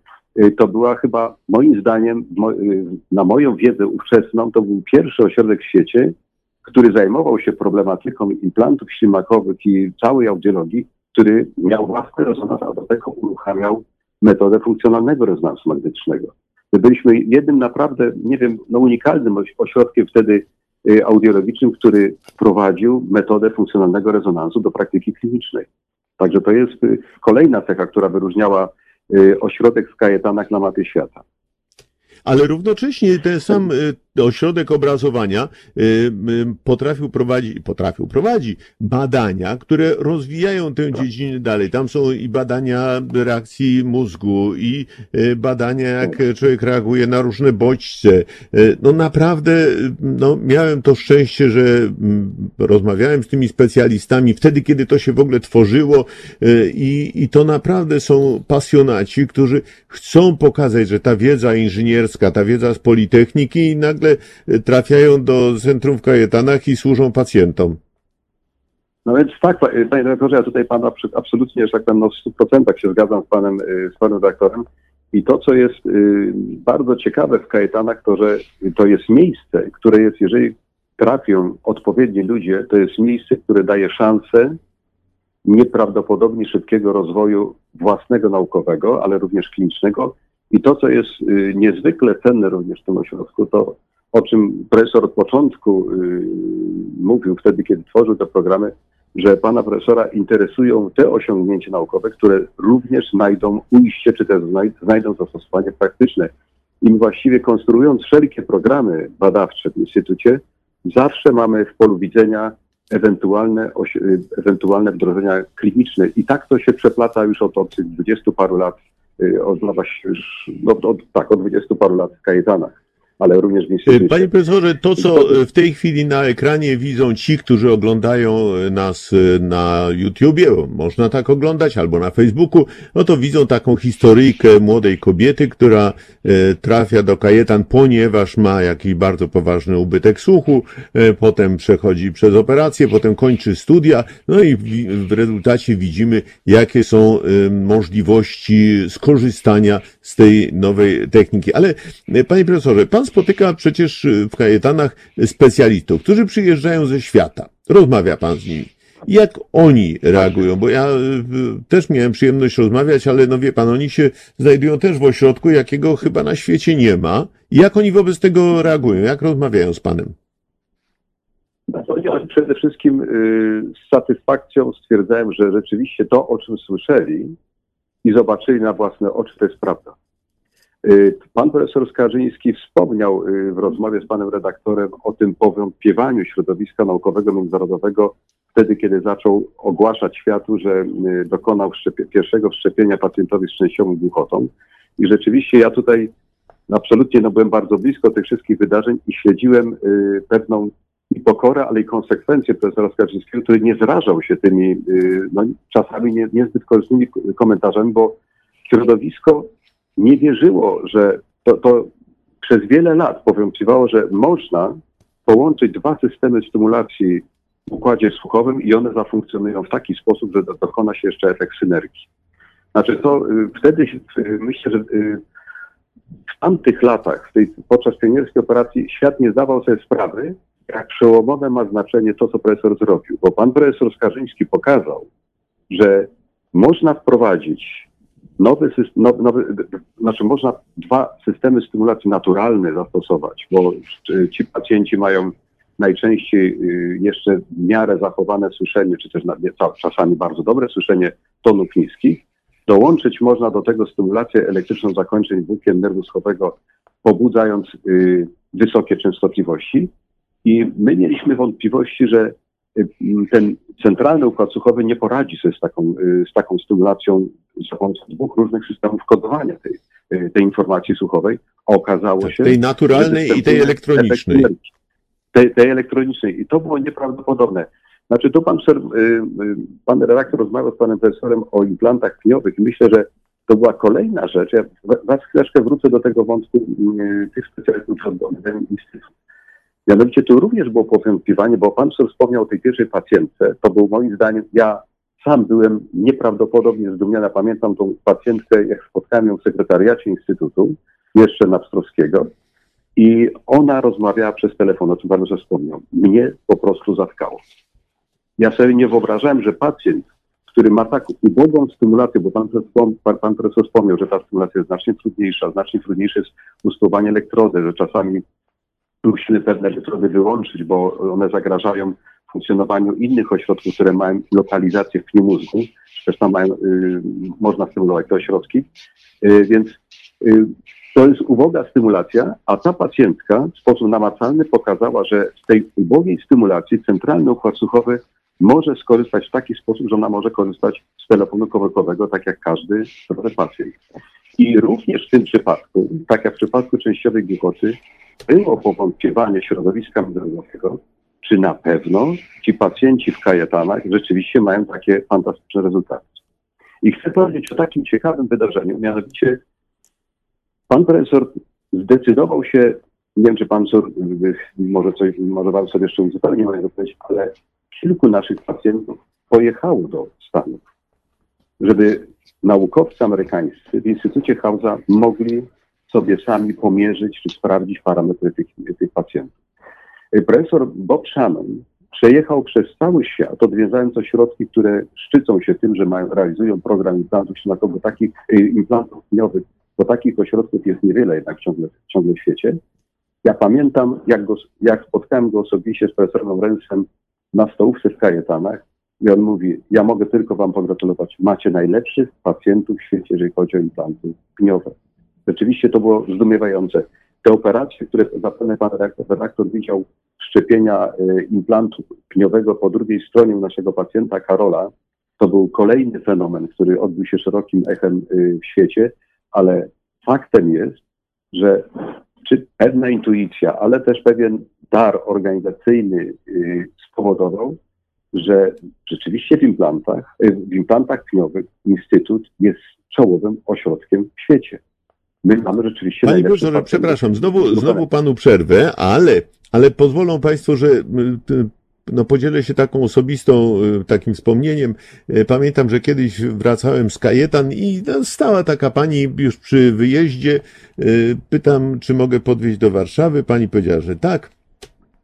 y, to była chyba moim zdaniem, y, na moją wiedzę ówczesną, to był pierwszy ośrodek w świecie, który zajmował się problematyką implantów ślimakowych i całej audiologii, który miał własny rezonans, a do tego uruchamiał metodę funkcjonalnego rezonansu magnetycznego. My byliśmy jednym naprawdę, nie wiem, no unikalnym oś- ośrodkiem wtedy y, audiologicznym, który wprowadził metodę funkcjonalnego rezonansu do praktyki klinicznej. Także to jest y, kolejna cecha, która wyróżniała y, ośrodek w Kajetanach na mapie świata. Ale równocześnie ten sam, ośrodek obrazowania y, y, potrafił prowadzić, potrafił prowadzi badania, które rozwijają tę dziedzinę dalej. Tam są i badania reakcji mózgu, i y, badania, jak człowiek reaguje na różne bodźce. No naprawdę, no, miałem to szczęście, że mm, rozmawiałem z tymi specjalistami wtedy, kiedy to się w ogóle tworzyło i, i to naprawdę są pasjonaci, którzy chcą pokazać, że ta wiedza inżynierska, ta wiedza z Politechniki nagle y, trafiają do centrum w Kajetanach i służą pacjentom. No więc tak, pa- panie redaktorze, ja tutaj pana absolutnie, że tak powiem, no w 100% się zgadzam z panem, y, z panem redaktorem. I to, co jest y, bardzo ciekawe w Kajetanach, to, że to jest miejsce, które jest, jeżeli trafią odpowiedni ludzie, to jest miejsce, które daje szansę nieprawdopodobnie szybkiego rozwoju własnego naukowego, ale również klinicznego. I to, co jest y, niezwykle cenne również w tym ośrodku, to o czym profesor od początku y, mówił wtedy, kiedy tworzył te programy, że pana profesora interesują te osiągnięcia naukowe, które również znajdą ujście, czy też znaj- znajdą zastosowanie praktyczne. I właściwie konstruując wszelkie programy badawcze w Instytucie, zawsze mamy w polu widzenia ewentualne, y, ewentualne wdrożenia kliniczne. I tak to się przeplata już od, od tych dwudziestu paru lat, y, od, no, no, od, tak, od dwudziestu paru lat w Kajetanach, ale również w Instytucie. Y, Panie profesorze, to co y, w tej chwili na ekranie widzą ci, którzy oglądają y, nas na YouTubie, bo można tak oglądać, albo na Facebooku, no to widzą taką historyjkę młodej kobiety, która trafia do Kajetan, ponieważ ma jakiś bardzo poważny ubytek słuchu, potem przechodzi przez operację, potem kończy studia, no i w, rezultacie widzimy, jakie są możliwości skorzystania z tej nowej techniki. Ale y, panie profesorze, pan spotyka przecież y, w Kajetanach specjalistów, którzy przyjeżdżają ze świata. Rozmawia pan z nimi. Jak oni reagują? Bo ja y, też miałem przyjemność rozmawiać, ale no wie pan, oni się znajdują też w ośrodku, jakiego chyba na świecie nie ma. Jak oni wobec tego reagują? Jak rozmawiają z panem? Oni przede wszystkim y, z satysfakcją stwierdzają, że rzeczywiście to, o czym słyszeli i zobaczyli na własne oczy, to jest prawda. Y, Pan profesor Skarżyński wspomniał y, w rozmowie z panem redaktorem o tym powątpiewaniu środowiska naukowego międzynarodowego wtedy, kiedy zaczął ogłaszać światu, że y, dokonał szczepie- pierwszego wszczepienia pacjentowi z częściową głuchotą. I rzeczywiście ja tutaj absolutnie no, byłem bardzo blisko tych wszystkich wydarzeń i śledziłem y, pewną i pokorę, ale i konsekwencje profesora Skarżyńskiego, który nie zrażał się tymi y, no, czasami nie, niezbyt korzystnymi komentarzami, bo środowisko nie wierzyło, że to, to przez wiele lat powątpiewało, że można połączyć dwa systemy stymulacji w układzie słuchowym i one zafunkcjonują w taki sposób, że do- dokona się jeszcze efekt synergii. Znaczy to y, wtedy y, myślę, że w tamtych latach, w tej, podczas pionierskiej operacji, świat nie zdawał sobie sprawy, jak przełomowe ma znaczenie to, co profesor zrobił. Bo pan profesor Skarżyński pokazał, że można wprowadzić nowy system, nowy, nowy, znaczy można dwa systemy stymulacji naturalne zastosować, bo ci pacjenci mają najczęściej y, jeszcze w miarę zachowane słyszenie, czy też czasami bardzo dobre słyszenie tonów niskich. Dołączyć można do tego stymulację elektryczną zakończeń włókien nerwu słuchowego, pobudzając y, wysokie częstotliwości. I my mieliśmy wątpliwości, że y, ten centralny układ słuchowy nie poradzi sobie z taką, y, z taką stymulacją za pomocą dwóch różnych systemów kodowania tej, y, tej informacji słuchowej. A Okazało się, Tej naturalnej i tej elektronicznej. Tej, tej elektronicznej. I to było nieprawdopodobne. Znaczy, tu pan, pan redaktor rozmawiał z panem profesorem o implantach pniowych i myślę, że to była kolejna rzecz. Ja wa- was chwileczkę wrócę do tego wątku tych specjalistów od oddanym instytut. Mianowicie tu również było powątpiewanie, bo pan wspomniał o tej pierwszej pacjentce. To był moim zdaniem, ja sam byłem nieprawdopodobnie zdumiony. Pamiętam tą pacjentkę, jak spotkałem ją w sekretariacie Instytutu, jeszcze na Pstrowskiego. I ona rozmawiała przez telefon, o czym pan już wspomniał. Mnie po prostu zatkało. Ja sobie nie wyobrażałem, że pacjent, który ma tak ubogą stymulację, bo pan, pan, pan profesor wspomniał, że ta stymulacja jest znacznie trudniejsza, znacznie trudniejsze jest ustosowanie elektrody, że czasami musimy pewne elektrody wyłączyć, bo one zagrażają funkcjonowaniu innych ośrodków, które mają lokalizację w pniu mózgu, tam mają, y, można stymulować te ośrodki. Y, więc y, To jest uboga stymulacja, a ta pacjentka w sposób namacalny pokazała, że z tej ubogiej stymulacji centralny układ słuchowy może skorzystać w taki sposób, że ona może korzystać z telefonu komórkowego, tak jak każdy zdrowy pacjent. I również w tym przypadku, tak jak w przypadku częściowej głuchoty, było powątpiewanie środowiska międzynarodowego, czy na pewno ci pacjenci w kajetanach rzeczywiście mają takie fantastyczne rezultaty. I chcę powiedzieć o takim ciekawym wydarzeniu, mianowicie pan profesor zdecydował się, nie wiem czy pan może coś, może pan sobie jeszcze uzupełni moją odpowiedź, ale kilku naszych pacjentów pojechało do Stanów, żeby naukowcy amerykańscy w Instytucie Hausa mogli sobie sami pomierzyć czy sprawdzić parametry tych, tych pacjentów. Profesor Bob Shannon przejechał przez cały świat, odwiedzając ośrodki, które szczycą się tym, że mają, realizują program implantów ślimakowych, bo takich y, implantów pniowych, bo takich ośrodków jest niewiele jednak ciągle, ciągle w świecie. Ja pamiętam, jak, go, jak spotkałem go osobiście z profesorem Lorenzem na stołówce w Kajetanach i on mówi, ja mogę tylko wam pogratulować, macie najlepszych pacjentów w świecie, jeżeli chodzi o implanty pniowe. Rzeczywiście to było zdumiewające. Te operacje, które zapewne pan redaktor, widział, szczepienia y, implantu pniowego po drugiej stronie naszego pacjenta Karola, to był kolejny fenomen, który odbył się szerokim echem y, w świecie, ale faktem jest, że czy pewna intuicja, ale też pewien dar organizacyjny y, spowodował, że rzeczywiście w implantach, w implantach pniowych Instytut jest czołowym ośrodkiem w świecie. My mamy rzeczywiście Panie profesorze, przepraszam, znowu, znowu panu przerwę, ale, ale pozwolą państwo, że no, podzielę się taką osobistą, y, takim wspomnieniem. Y, Pamiętam, że kiedyś wracałem z Kajetan i no, stała taka pani już przy wyjeździe. y, Pytam, czy mogę podwieźć do Warszawy. Pani powiedziała, że tak.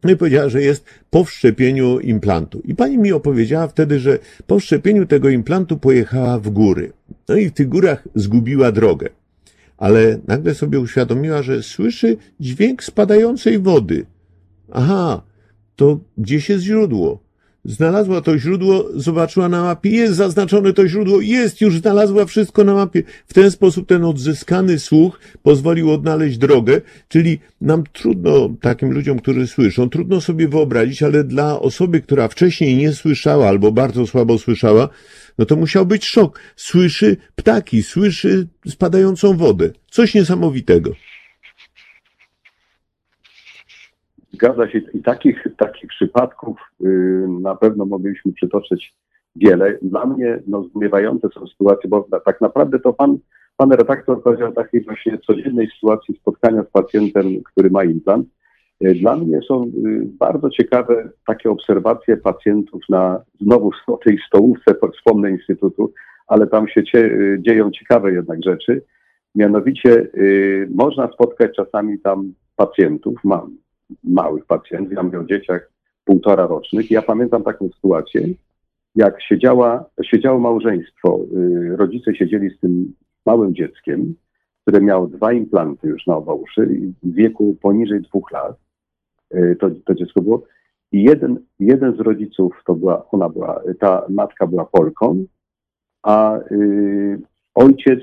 No i powiedziała, że jest po wszczepieniu implantu. I pani mi opowiedziała wtedy, że po wszczepieniu tego implantu pojechała w góry. No i w tych górach zgubiła drogę. Ale nagle sobie uświadomiła, że słyszy dźwięk spadającej wody. Aha, to gdzieś jest źródło. Znalazła to źródło, zobaczyła na mapie, jest zaznaczone to źródło, jest, już znalazła wszystko na mapie. W ten sposób ten odzyskany słuch pozwolił odnaleźć drogę, czyli nam trudno, takim ludziom, którzy słyszą, trudno sobie wyobrazić, ale dla osoby, która wcześniej nie słyszała albo bardzo słabo słyszała, no to musiał być szok. Słyszy ptaki, słyszy spadającą wodę. Coś niesamowitego. Zgadza się i takich, takich przypadków y, na pewno moglibyśmy przytoczyć wiele. Dla mnie no, zdumiewające są sytuacje, bo tak naprawdę to pan, pan redaktor powiedział o takiej właśnie codziennej sytuacji spotkania z pacjentem, który ma implant. Y, Dla mnie są y, bardzo ciekawe takie obserwacje pacjentów na znowu o tej stołówce, po- wspomnę Instytutu, ale tam się dzieją ciekawe jednak rzeczy. Mianowicie można spotkać czasami tam pacjentów, mam małych pacjentów, ja mówię o dzieciach półtora rocznych. Ja pamiętam taką sytuację, jak siedziała, siedziało małżeństwo, y, rodzice siedzieli z tym małym dzieckiem, które miało dwa implanty już na oba uszy w wieku poniżej dwóch lat. Y, to, to dziecko było. I jeden, jeden z rodziców, to była, ona była, ta matka była Polką, a y, ojciec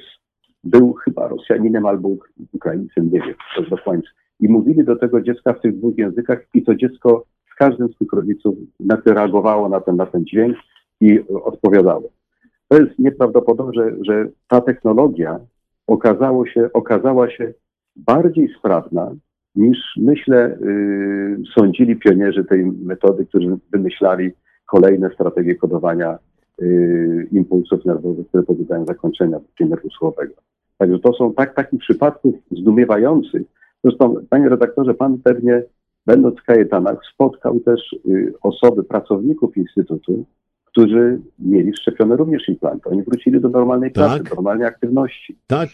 był chyba Rosjaninem albo Uk- Ukraińcem, nie wiem, to jest dokładnie. I mówili do tego dziecka w tych dwóch językach i to dziecko z każdym z tych rodziców reagowało na ten, na ten dźwięk i odpowiadało. To jest nieprawdopodobne, że, że ta technologia okazało się, okazała się bardziej sprawna niż myślę yy, sądzili pionierzy tej metody, którzy wymyślali kolejne strategie kodowania yy, impulsów nerwowych, które pobudzają zakończenia nerwu słuchowego. Także to są tak, takich przypadków zdumiewających. Zresztą, panie redaktorze, pan pewnie, będąc w Kajetanach, spotkał też y, osoby, pracowników Instytutu, którzy mieli wszczepione również implanty. Oni wrócili do normalnej Tak. pracy, do normalnej aktywności. Tak,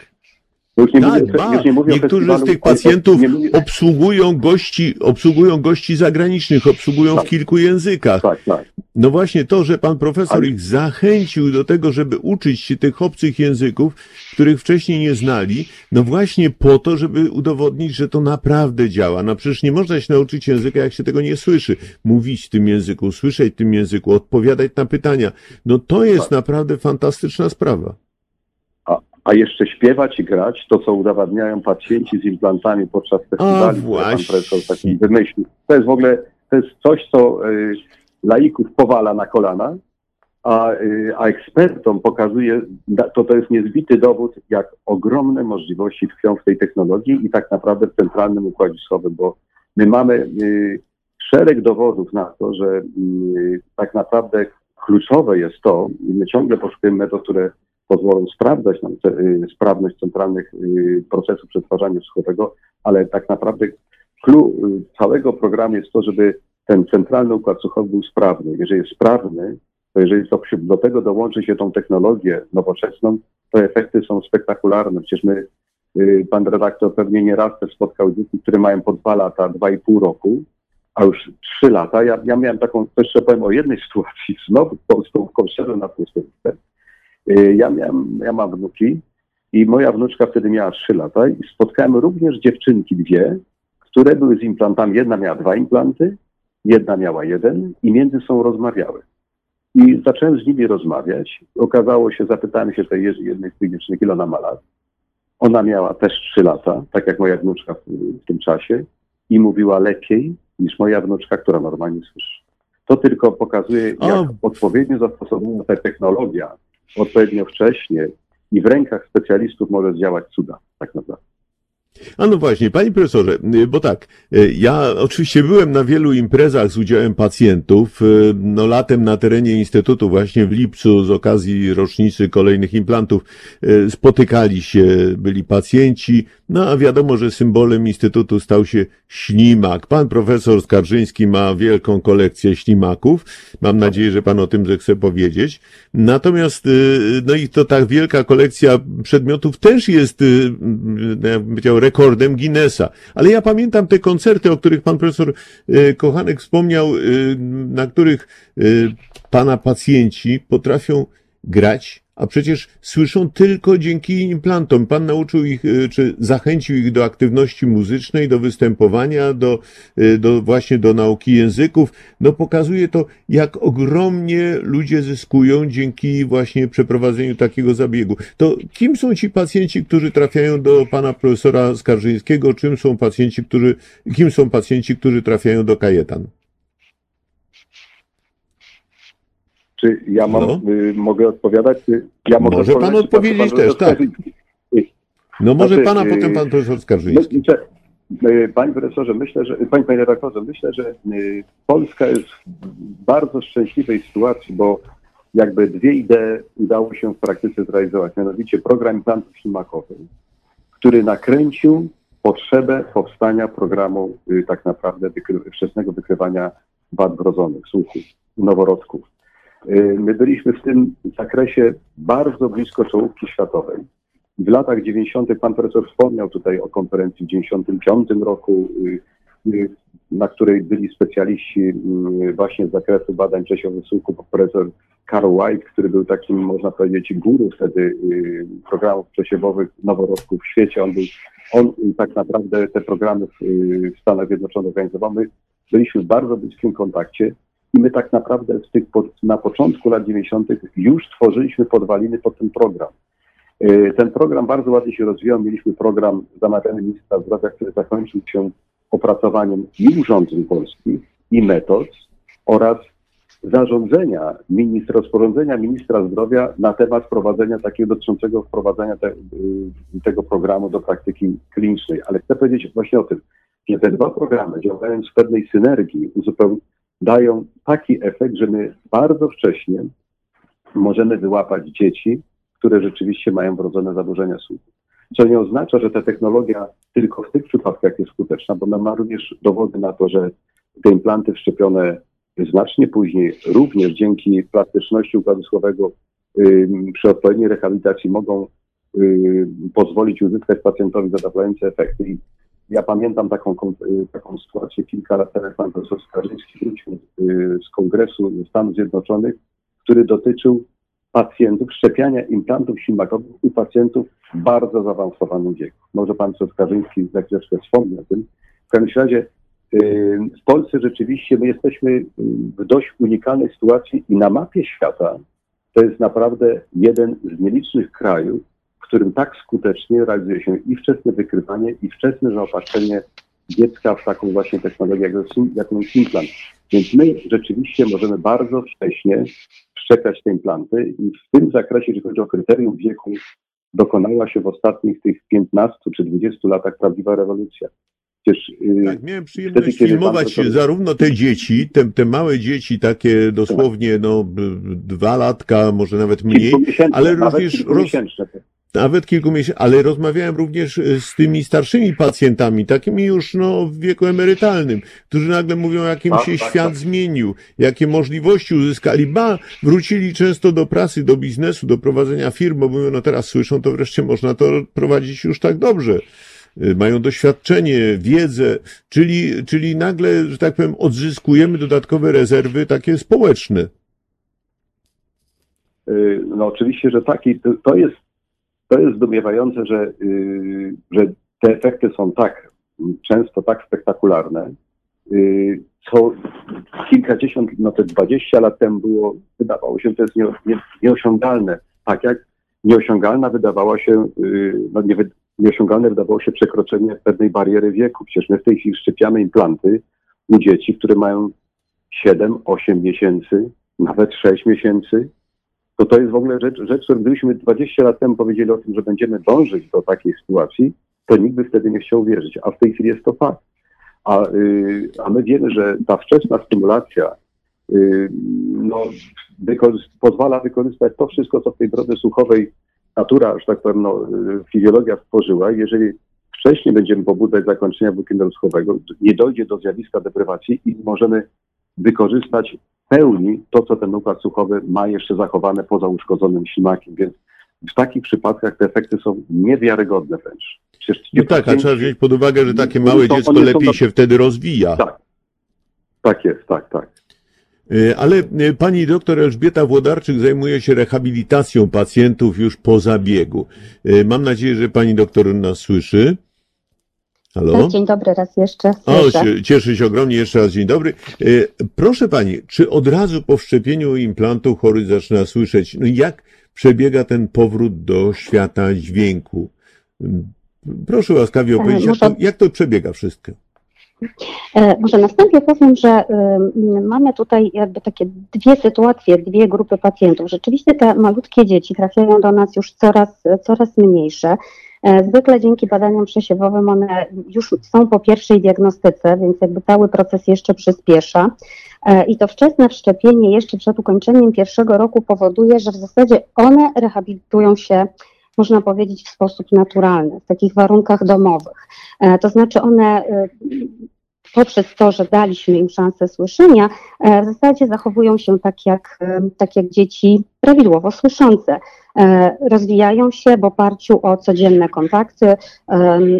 Już nie, tak, mówię, już nie mówię Niektórzy z tych pacjentów obsługują gości, obsługują gości zagranicznych, obsługują w Tak. kilku językach. Tak, tak. No właśnie to, że pan profesor Ale- ich zachęcił do tego, żeby uczyć się tych obcych języków, których wcześniej nie znali, no właśnie po to, żeby udowodnić, że to naprawdę działa. No przecież nie można się nauczyć języka, jak się tego nie słyszy. Mówić w tym języku, słyszeć w tym języku, odpowiadać na pytania. No to jest Tak. naprawdę fantastyczna sprawa. A, jeszcze śpiewać i grać, to co udowadniają pacjenci z implantami podczas festiwali, które pan profesor taki wymyślił. To jest w ogóle, to jest coś, co y, laików powala na kolana, a, y, a ekspertom pokazuje, to to jest niezbity dowód, jak ogromne możliwości tkwią w tej technologii i tak naprawdę w centralnym układzie siłowym, bo my mamy y, szereg dowodów na to, że y, tak naprawdę kluczowe jest to, i my ciągle poszukujemy metod, które pozwolą sprawdzać nam y, sprawność centralnych y, procesów przetwarzania słuchowego, ale tak naprawdę clue y, całego programu jest to, żeby ten centralny układ słuchowy był sprawny. Jeżeli jest sprawny, to jeżeli to, do tego dołączy się tą technologię nowoczesną, to efekty są spektakularne. Przecież my, pan redaktor pewnie nie raz też spotkał dzieci, które mają po dwa lata, dwa i pół roku, a już trzy lata. Ja, ja miałem taką, jeszcze powiem o jednej sytuacji, znowu tą stołówką szczerze na pustynce. Y, Ja miałem, ja mam wnuki i moja wnuczka wtedy miała trzy lata i spotkałem również dziewczynki dwie, które były z implantami. Jedna miała dwa implanty, jedna miała jeden i między sobą rozmawiały. I zacząłem z nimi rozmawiać. Okazało się, zapytałem się tej jednej z tych dziewczynek, ile ona ma lat. Ona miała też trzy lata, tak jak moja wnuczka w, w tym czasie i mówiła lepiej niż moja wnuczka, która normalnie słyszy. To tylko pokazuje, O. jak odpowiednio zastosowana ta technologia, odpowiednio wcześnie i w rękach specjalistów może zdziałać cuda, tak naprawdę. A no właśnie, panie profesorze, y, bo tak, y, ja oczywiście byłem na wielu imprezach z udziałem pacjentów, y, no latem na terenie Instytutu właśnie w lipcu z okazji rocznicy kolejnych implantów spotykali się, byli pacjenci, no a wiadomo, że symbolem Instytutu stał się ślimak. Pan profesor Skarżyński ma wielką kolekcję ślimaków, mam nadzieję, że pan o tym zechce powiedzieć. Natomiast, no i to tak wielka kolekcja przedmiotów też jest, y, ja bym powiedział, rekordem Guinnessa. Ale ja pamiętam te koncerty, o których pan profesor y, Kochanek wspomniał, y, na których y, pana pacjenci potrafią grać, a przecież słyszą tylko dzięki implantom. Pan nauczył ich, y, czy zachęcił ich do aktywności muzycznej, do występowania, do, y, do właśnie do nauki języków. No pokazuje to, jak ogromnie ludzie zyskują dzięki właśnie przeprowadzeniu takiego zabiegu. To kim są ci pacjenci, którzy trafiają do pana profesora Skarżyńskiego? Czym są pacjenci, którzy, kim są pacjenci, którzy trafiają do Kajetan? Czy ja mam, No. y, mogę odpowiadać? Czy Ja mogę Może pan odpowiedzieć pan też, tak. No może Znaczy, pana, y, potem pan profesor Skarżyński. Myślę, y, Panie profesorze, myślę, że panie, panie redaktorze, myślę, że y, Polska jest w bardzo szczęśliwej sytuacji, bo jakby dwie idee udało się w praktyce zrealizować, mianowicie program implantów ślimakowych, który nakręcił potrzebę powstania programu y, tak naprawdę wykry- wczesnego wykrywania wad wrodzonych, słuchu, noworodków. Y, My byliśmy w tym zakresie bardzo blisko czołówki światowej. W latach 90. pan profesor wspomniał tutaj o konferencji w 95 roku, y, y, na której byli specjaliści właśnie z zakresu badań pan profesor Carl White, który był takim, można powiedzieć, guru wtedy programów przesiewowych noworodków w świecie. On był, on tak naprawdę te programy w Stanach Zjednoczonych organizował. My byliśmy w bardzo bliskim kontakcie i my tak naprawdę w tych, na początku lat 90. już tworzyliśmy podwaliny pod ten program. Y, Ten program bardzo ładnie się rozwijał. Mieliśmy program zamawiany ministra zdrowia, który zakończył się opracowaniem i urządzeń polskich, i metod oraz zarządzenia, ministra, rozporządzenia ministra zdrowia na temat wprowadzenia takiego dotyczącego wprowadzenia te, y, tego programu do praktyki klinicznej. Ale chcę powiedzieć właśnie o tym, że te dwa programy działając w pewnej synergii uzupeł- dają taki efekt, że my bardzo wcześnie możemy wyłapać dzieci, które rzeczywiście mają wrodzone zaburzenia słuchu. Co nie oznacza, że ta technologia tylko w tych przypadkach jest skuteczna, bo ona ma również dowody na to, że te implanty wszczepione znacznie później, również dzięki plastyczności układu słowego przy odpowiedniej rehabilitacji mogą pozwolić uzyskać pacjentowi zadowalające efekty. I ja pamiętam taką, y, taką sytuację kilka lat temu, pan profesor Skarżyński wrócił y, z kongresu Stanów Zjednoczonych, który dotyczył pacjentów, szczepiania implantów ślimakowych u pacjentów w bardzo zaawansowanym wieku. Może pan profesor Skarżyński za chwileczkę wspomni o tym. W każdym razie y, w Polsce rzeczywiście my jesteśmy w dość unikalnej sytuacji i na mapie świata to jest naprawdę jeden z nielicznych krajów, w którym tak skutecznie realizuje się i wczesne wykrywanie, i wczesne zaopatrzenie dziecka w taką właśnie technologię, jak, jaką jest implant. Więc my rzeczywiście możemy bardzo wcześnie wszczepiać te implanty i w tym zakresie, jeżeli chodzi o kryterium wieku, dokonała się w ostatnich tych 15 czy 20 latach prawdziwa rewolucja. Przecież, yy, tak, miałem przyjemność wtedy, filmować to... zarówno te dzieci, te, te małe dzieci, takie dosłownie no, dwa latka, może nawet mniej, ale również roz, nawet kilku miesięcy, ale rozmawiałem również e, z tymi starszymi pacjentami, takimi już no, w wieku emerytalnym, którzy nagle mówią, jakim tak, się tak, świat tak. zmienił, jakie możliwości uzyskali. Ba, wrócili często do pracy, do biznesu, do prowadzenia firm, bo mówią, no teraz słyszą, to wreszcie można to prowadzić już tak dobrze. E, mają doświadczenie, wiedzę, czyli, czyli nagle, że tak powiem, odzyskujemy dodatkowe rezerwy takie społeczne. E, no oczywiście, że tak i to jest to jest zdumiewające, że, yy, że te efekty są tak często tak spektakularne, yy, co kilkadziesiąt, no te dwadzieścia lat temu było, wydawało się, to jest nie, nie, nieosiągalne. Tak jak nieosiągalna wydawała się, yy, no nie, nieosiągalne wydawało się przekroczenie pewnej bariery wieku. Przecież my w tej chwili szczepiamy implanty u dzieci, które mają 7, 8 miesięcy, nawet 6 miesięcy, to to jest w ogóle rzecz, rzecz, że gdybyśmy 20 lat temu powiedzieli o tym, że będziemy dążyć do takiej sytuacji, to nikt by wtedy nie chciał wierzyć, a w tej chwili jest to fakt. A, yy, a my wiemy, że ta wczesna stymulacja yy, no, pozwala wykorzystać to wszystko, co w tej drodze słuchowej natura, że tak powiem, no, yy, fizjologia stworzyła. Jeżeli wcześniej będziemy pobudzać zakończenia włókiennego słuchowego, nie dojdzie do zjawiska deprywacji i możemy wykorzystać pełni to, co ten układ słuchowy ma jeszcze zachowane poza uszkodzonym ślimakiem, więc w takich przypadkach te efekty są niewiarygodne wręcz. no tak, a trzeba wziąć pod uwagę, że takie małe dziecko lepiej się wtedy rozwija. Tak, tak jest, tak, tak. E, ale e, pani doktor Elżbieta Włodarczyk zajmuje się rehabilitacją pacjentów już po zabiegu. E, mam nadzieję, że pani doktor nas słyszy. Halo? Dzień dobry raz jeszcze. Słyszę. O, cieszę się ogromnie. Jeszcze raz dzień dobry. E, proszę Pani, czy od razu po wszczepieniu implantu chory zaczyna słyszeć? No jak przebiega ten powrót do świata dźwięku? Proszę łaskawie e, opowiedzieć, jak, to, jak to przebiega wszystko? E, może na wstępie powiem, że mamy tutaj jakby takie dwie sytuacje, dwie grupy pacjentów. Rzeczywiście te malutkie dzieci trafiają do nas już coraz, coraz mniejsze. E, zwykle dzięki badaniom przesiewowym one już są po pierwszej diagnostyce, więc jakby cały proces jeszcze przyspiesza. E, I to wczesne wszczepienie jeszcze przed ukończeniem pierwszego roku powoduje, że w zasadzie one rehabilitują się można powiedzieć, w sposób naturalny, w takich warunkach domowych. E, to znaczy one poprzez to, że daliśmy im szansę słyszenia, w zasadzie zachowują się tak jak, tak jak dzieci prawidłowo słyszące. E, rozwijają się w oparciu o codzienne kontakty,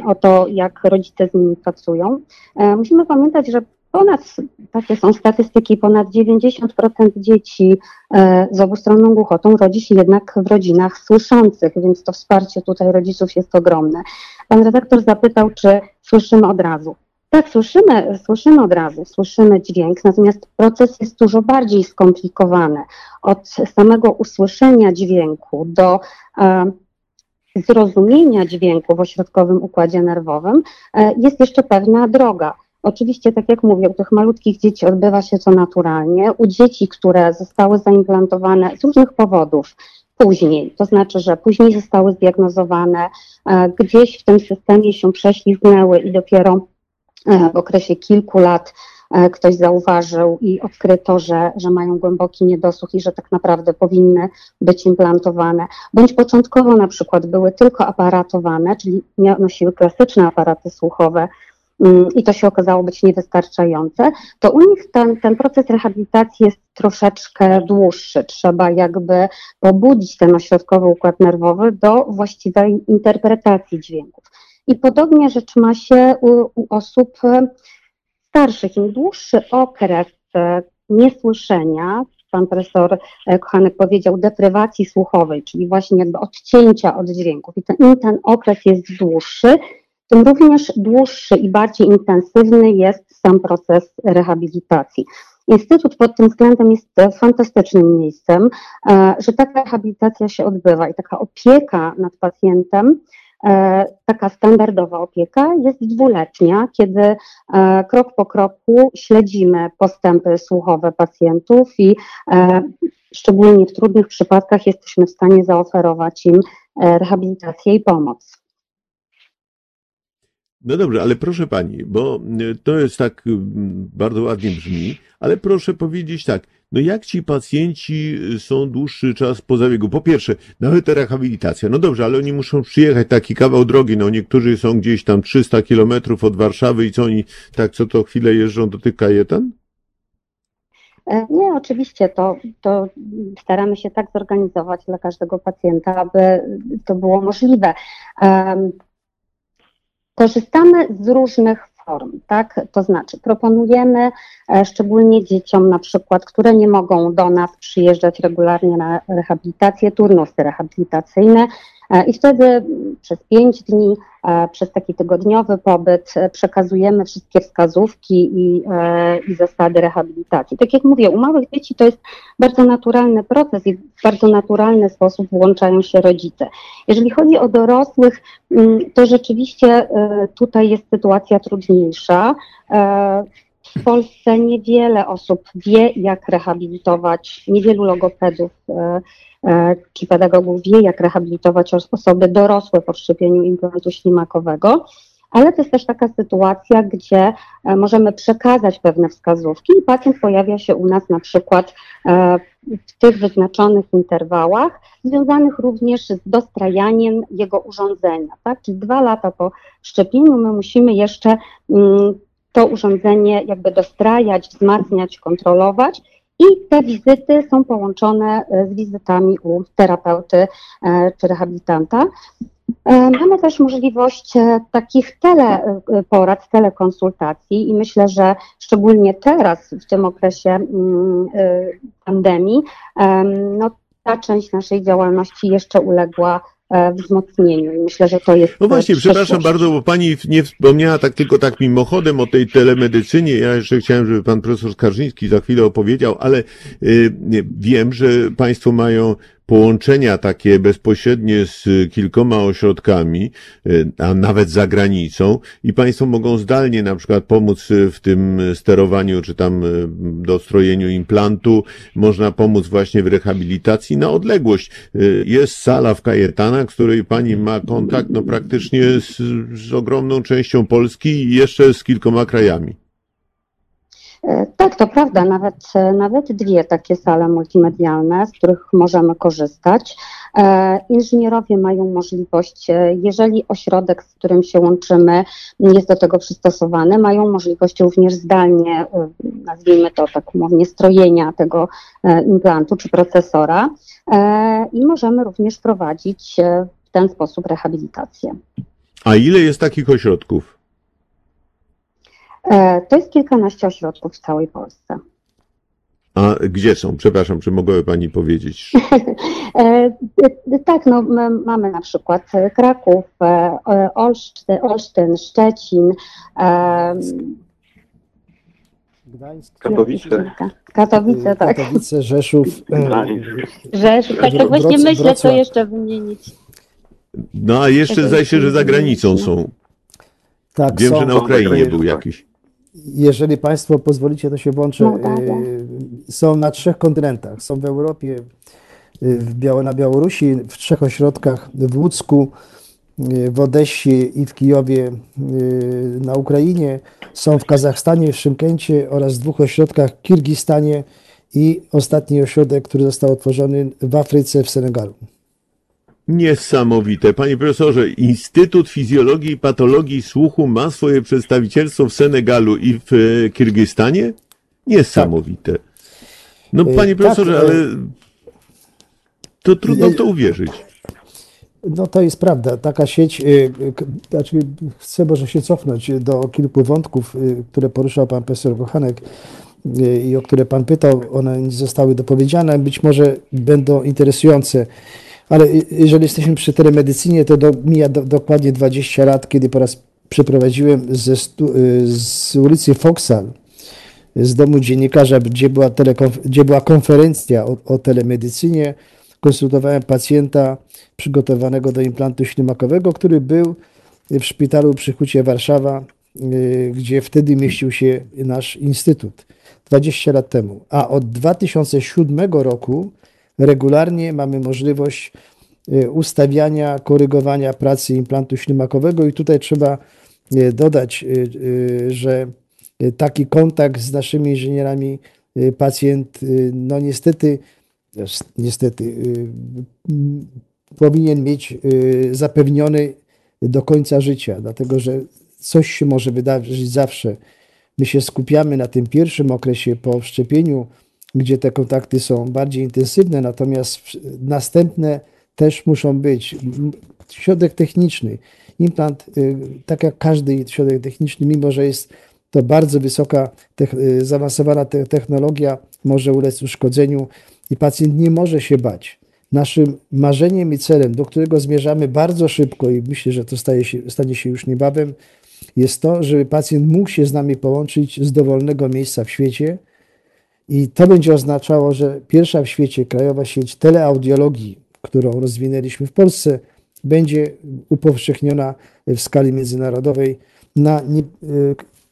o to, jak rodzice z nimi pracują. E, musimy pamiętać, że ponad, takie są statystyki, ponad 90% dzieci e, z obustronną głuchotą rodzi się jednak w rodzinach słyszących, więc to wsparcie tutaj rodziców jest ogromne. Pan redaktor zapytał, czy słyszymy od razu. Tak, słyszymy, słyszymy od razu, słyszymy dźwięk, natomiast proces jest dużo bardziej skomplikowany. Od samego usłyszenia dźwięku do e, zrozumienia dźwięku w ośrodkowym układzie nerwowym e, jest jeszcze pewna droga. Oczywiście, tak jak mówię, u tych malutkich dzieci odbywa się to naturalnie. U dzieci, które zostały zaimplantowane z różnych powodów, później, to znaczy, że później zostały zdiagnozowane, e, gdzieś w tym systemie się prześlizgnęły i dopiero w okresie kilku lat e, ktoś zauważył i odkryto, że, że mają głęboki niedosłuch i że tak naprawdę powinny być implantowane. Bądź początkowo na przykład były tylko aparatowane, czyli nosiły klasyczne aparaty słuchowe, mm, i to się okazało być niewystarczające, to u nich ten, ten proces rehabilitacji jest troszeczkę dłuższy. Trzeba jakby pobudzić ten ośrodkowy układ nerwowy do właściwej interpretacji dźwięków. I podobnie rzecz ma się u, u osób e, starszych. Im dłuższy okres e, niesłyszenia, pan profesor e, Kochanek powiedział, deprywacji słuchowej, czyli właśnie jakby odcięcia od dźwięków. I ten, im ten okres jest dłuższy, tym również dłuższy i bardziej intensywny jest sam proces rehabilitacji. Instytut pod tym względem jest fantastycznym miejscem, że taka rehabilitacja się odbywa i taka opieka nad pacjentem taka standardowa opieka jest dwuletnia, kiedy krok po kroku śledzimy postępy słuchowe pacjentów i szczególnie w trudnych przypadkach jesteśmy w stanie zaoferować im rehabilitację i pomoc. No dobrze, ale proszę pani, bo to jest tak bardzo ładnie brzmi, ale proszę powiedzieć tak, no jak ci pacjenci są dłuższy czas po zabiegu? Po pierwsze, nawet ta rehabilitacja, no dobrze, ale oni muszą przyjechać taki kawał drogi, no niektórzy są gdzieś tam 300 kilometrów od Warszawy i co oni tak co to chwilę jeżdżą do tych kajetan? Nie, oczywiście to, to staramy się tak zorganizować dla każdego pacjenta, aby to było możliwe. Korzystamy z różnych form, tak? To znaczy proponujemy szczególnie dzieciom na przykład, które nie mogą do nas przyjeżdżać regularnie na rehabilitację, turnusy rehabilitacyjne i wtedy przez pięć dni, przez taki tygodniowy pobyt przekazujemy wszystkie wskazówki i, i zasady rehabilitacji. Tak jak mówię, u małych dzieci to jest bardzo naturalny proces i w bardzo naturalny sposób włączają się rodzice. Jeżeli chodzi o dorosłych, to rzeczywiście tutaj jest sytuacja trudniejsza. W Polsce niewiele osób wie, jak rehabilitować, niewielu logopedów czy pedagogów wie, jak rehabilitować osoby dorosłe po wszczepieniu implantu ślimakowego. Ale to jest też taka sytuacja, gdzie możemy przekazać pewne wskazówki i pacjent pojawia się u nas na przykład w tych wyznaczonych interwałach, związanych również z dostrajaniem jego urządzenia. Tak? Czyli dwa lata po szczepieniu my musimy jeszcze to urządzenie jakby dostrajać, wzmacniać, kontrolować. I te wizyty są połączone z wizytami u terapeuty czy rehabilitanta. Mamy też możliwość takich teleporad, telekonsultacji i myślę, że szczególnie teraz, w tym okresie pandemii, no, ta część naszej działalności jeszcze uległa wzmocnieniu i myślę, że to jest. No właśnie, przepraszam bardzo, bo pani nie wspomniała tak tylko tak mimochodem o tej telemedycynie. Ja jeszcze chciałem, żeby pan profesor Skarżyński za chwilę opowiedział, ale y, wiem, że państwo mają połączenia takie bezpośrednie z kilkoma ośrodkami, a nawet za granicą i Państwo mogą zdalnie na przykład pomóc w tym sterowaniu czy tam dostrojeniu implantu, można pomóc właśnie w rehabilitacji na odległość. Jest sala w Kajetanach, z której Pani ma kontakt no praktycznie z, z ogromną częścią Polski i jeszcze z kilkoma krajami. Tak, to prawda, nawet, nawet dwie takie sale multimedialne, z których możemy korzystać. Inżynierowie mają możliwość, jeżeli ośrodek, z którym się łączymy, jest do tego przystosowany, mają możliwość również zdalnie, nazwijmy to tak umownie, strojenia tego implantu czy procesora i możemy również prowadzić w ten sposób rehabilitację. A ile jest takich ośrodków? To jest kilkanaście ośrodków w całej Polsce. A gdzie są? Przepraszam, czy mogłaby Pani powiedzieć? tak, no mamy na przykład Kraków, Olsztyn, Olsztyn Szczecin, Gdańsk, Katowice. Katowice, tak. Katowice, Rzeszów. Rzeszów, tak, tak właśnie myślę, co jeszcze wymienić. No a jeszcze zdaje się, że za granicą są. Tak, Wiem, są. że na Ukrainie był tak. jakiś. Jeżeli Państwo pozwolicie, to się włączę. Mołdawia. Y, Są na trzech kontynentach. Są w Europie, y, w Biało, na Białorusi, w trzech ośrodkach, w Łódzku, y, w Odessie i w Kijowie na Ukrainie. Są w Kazachstanie, w Szymkęcie oraz w dwóch ośrodkach w Kirgistanie i ostatni ośrodek, który został otworzony w Afryce, w Senegalu. Niesamowite. Panie profesorze, Instytut Fizjologii i Patologii Słuchu ma swoje przedstawicielstwo w Senegalu i w e, Kirgistanie? Niesamowite. No, Y, panie tak, profesorze, y, ale to trudno w to uwierzyć. No to jest prawda. Taka sieć, znaczy chcę może się cofnąć do kilku wątków, które poruszał pan profesor Kochanek i o które pan pytał. One nie zostały dopowiedziane, być może będą interesujące. Ale jeżeli jesteśmy przy telemedycynie, to do, mija do, dokładnie 20 lat, kiedy po raz przeprowadziłem ze stu, y, z ulicy Foksal z domu dziennikarza, gdzie była, telekonf- gdzie była konferencja o, o telemedycynie. Konsultowałem pacjenta przygotowanego do implantu ślimakowego, który był w szpitalu przy Hucie Warszawa, y, gdzie wtedy mieścił się nasz instytut 20 lat temu. A od 2007 roku regularnie mamy możliwość y, ustawiania, korygowania pracy implantu ślimakowego i tutaj trzeba y, dodać, y, że taki kontakt z naszymi inżynierami pacjent, no niestety, niestety, powinien mieć zapewniony do końca życia, dlatego że coś się może wydarzyć zawsze. My się skupiamy na tym pierwszym okresie po wszczepieniu, gdzie te kontakty są bardziej intensywne, natomiast następne też muszą być. Środek techniczny, implant, y, tak jak każdy środek techniczny, mimo że jest to bardzo wysoka, y, zaawansowana te, technologia, może ulec uszkodzeniu i pacjent nie może się bać. Naszym marzeniem i celem, do którego zmierzamy bardzo szybko i myślę, że to staje się, stanie się już niebawem, jest to, żeby pacjent mógł się z nami połączyć z dowolnego miejsca w świecie i to będzie oznaczało, że pierwsza w świecie krajowa sieć teleaudiologii, którą rozwinęliśmy w Polsce, będzie upowszechniona w skali międzynarodowej na,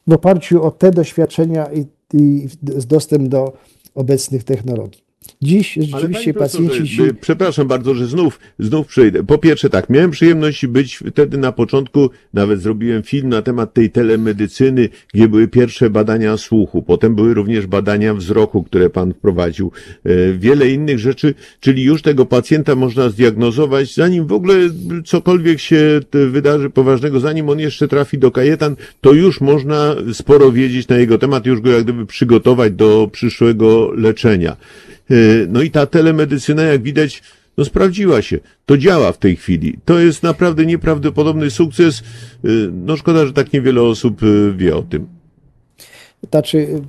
w oparciu o te doświadczenia i, i dostęp do obecnych technologii. Dziś rzeczywiście pacjenci się y, Przepraszam bardzo, że znów, znów przejdę. Po pierwsze tak, miałem przyjemność być wtedy na początku, nawet zrobiłem film na temat tej telemedycyny, gdzie były pierwsze badania słuchu, potem były również badania wzroku, które pan wprowadził, y, wiele innych rzeczy, czyli już tego pacjenta można zdiagnozować, zanim w ogóle cokolwiek się wydarzy poważnego, zanim on jeszcze trafi do kajetan, to już można sporo wiedzieć na jego temat, już go jak gdyby przygotować do przyszłego leczenia. Y, No i ta telemedycyna, jak widać, no sprawdziła się. To działa w tej chwili. To jest naprawdę nieprawdopodobny sukces. Y, No szkoda, że tak niewiele osób y, wie o tym. Znaczy,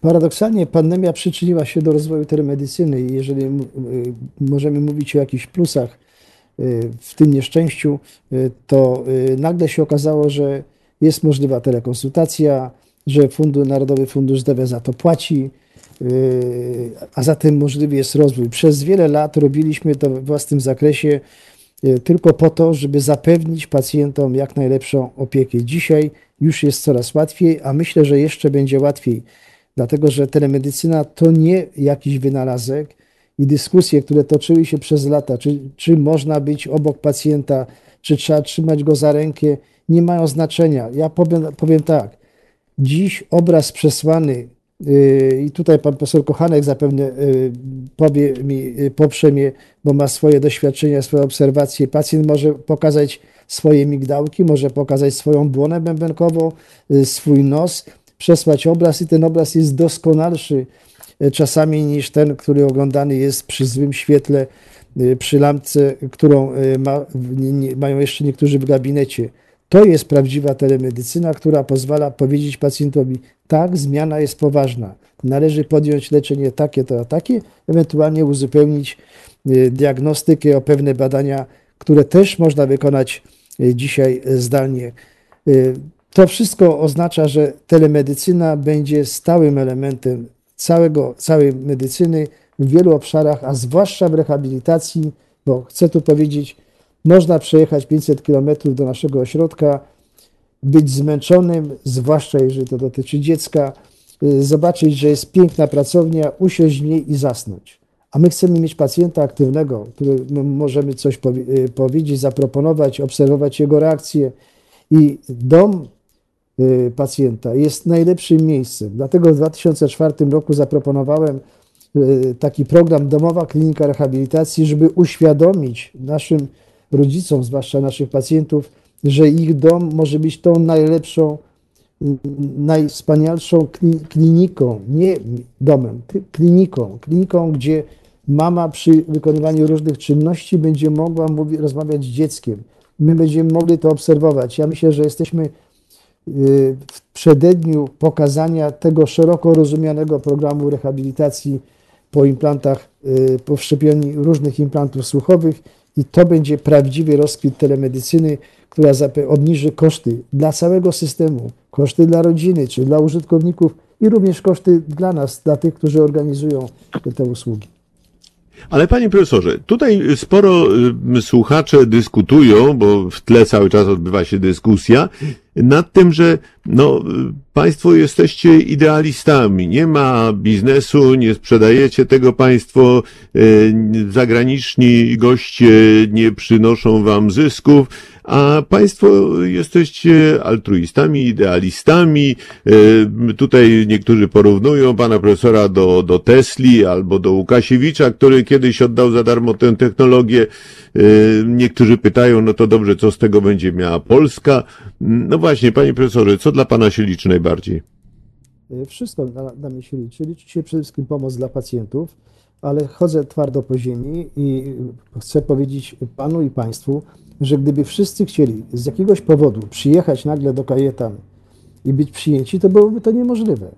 paradoksalnie pandemia przyczyniła się do rozwoju telemedycyny i jeżeli możemy mówić o jakichś plusach w tym nieszczęściu, to nagle się okazało, że jest możliwa telekonsultacja, że Fundusz, Narodowy Fundusz Zdrowia za to płaci, a zatem możliwy jest rozwój. Przez wiele lat robiliśmy to we własnym zakresie y, tylko po to, żeby zapewnić pacjentom jak najlepszą opiekę. Dzisiaj już jest coraz łatwiej, a myślę, że jeszcze będzie łatwiej, dlatego że telemedycyna to nie jakiś wynalazek i dyskusje, które toczyły się przez lata, czy, czy można być obok pacjenta, czy trzeba trzymać go za rękę, nie mają znaczenia. Ja powiem, powiem tak, dziś obraz przesłany i tutaj pan profesor Kochanek zapewne yy, powie mi, yy, poprze mnie, bo ma swoje doświadczenia, swoje obserwacje. Pacjent może pokazać swoje migdałki, może pokazać swoją błonę bębenkową, swój nos, przesłać obraz i ten obraz jest doskonalszy czasami niż ten, który oglądany jest przy złym świetle, przy lampce, którą ma, mają jeszcze niektórzy w gabinecie. To jest prawdziwa telemedycyna, która pozwala powiedzieć pacjentowi, tak, zmiana jest poważna, należy podjąć leczenie takie, to, a takie, ewentualnie uzupełnić y, diagnostykę o pewne badania, które też można wykonać y, dzisiaj zdalnie. Y, To wszystko oznacza, że telemedycyna będzie stałym elementem całego, całej medycyny w wielu obszarach, a zwłaszcza w rehabilitacji, bo chcę tu powiedzieć, można przejechać 500 km do naszego ośrodka, być zmęczonym, zwłaszcza jeżeli to dotyczy dziecka, y, zobaczyć, że jest piękna pracownia, usiąść w niej i zasnąć. A my chcemy mieć pacjenta aktywnego, który my możemy coś y, powiedzieć, zaproponować, obserwować jego reakcje. I dom y, pacjenta jest najlepszym miejscem. Dlatego w 2004 roku zaproponowałem taki program Domowa Klinika Rehabilitacji, żeby uświadomić naszym rodzicom, zwłaszcza naszych pacjentów, że ich dom może być tą najlepszą, najwspanialszą kli- kliniką, nie domem, kliniką, kliniką, gdzie mama przy wykonywaniu różnych czynności będzie mogła mówi, rozmawiać z dzieckiem. My będziemy mogli to obserwować. Ja myślę, że jesteśmy y, w przededniu pokazania tego szeroko rozumianego programu rehabilitacji po implantach, y, po wszczepieniu różnych implantów słuchowych i to będzie prawdziwy rozkwit telemedycyny, która obniży koszty dla całego systemu, koszty dla rodziny czy dla użytkowników i również koszty dla nas, dla tych, którzy organizują te usługi. Ale panie profesorze, tutaj sporo y, słuchacze dyskutują, bo w tle cały czas odbywa się dyskusja nad tym, że no, państwo jesteście idealistami. Nie ma biznesu, nie sprzedajecie tego państwo, y, zagraniczni goście nie przynoszą wam zysków, a państwo jesteście altruistami, idealistami. Y, Tutaj niektórzy porównują pana profesora do, do Tesli albo do Łukasiewicza, który kiedyś oddał za darmo tę technologię. Y, Niektórzy pytają, no to dobrze, co z tego będzie miała Polska? No właśnie, panie profesorze, co dla pana się liczy najbardziej? Y, Wszystko dla, dla mnie się liczy. Liczy się przede wszystkim pomoc dla pacjentów, ale chodzę twardo po ziemi i chcę powiedzieć panu i państwu, że gdyby wszyscy chcieli z jakiegoś powodu przyjechać nagle do Kajetan i być przyjęci, to byłoby to niemożliwe.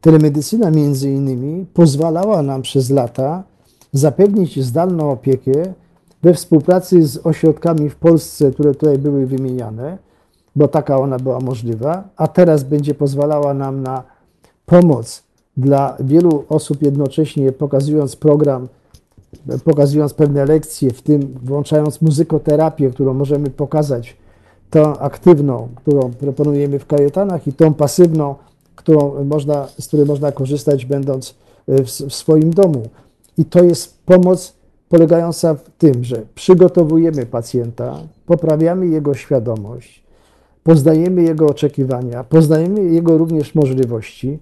Telemedycyna między innymi pozwalała nam przez lata zapewnić zdalną opiekę we współpracy z ośrodkami w Polsce, które tutaj były wymieniane, bo taka ona była możliwa, a teraz będzie pozwalała nam na pomoc dla wielu osób jednocześnie, pokazując program, pokazując pewne lekcje, w tym włączając muzykoterapię, którą możemy pokazać, tą aktywną, którą proponujemy w kajetanach i tą pasywną, którą można, z której można korzystać będąc w, w swoim domu. I to jest pomoc polegająca w tym, że przygotowujemy pacjenta, poprawiamy jego świadomość, poznajemy jego oczekiwania, poznajemy jego również możliwości.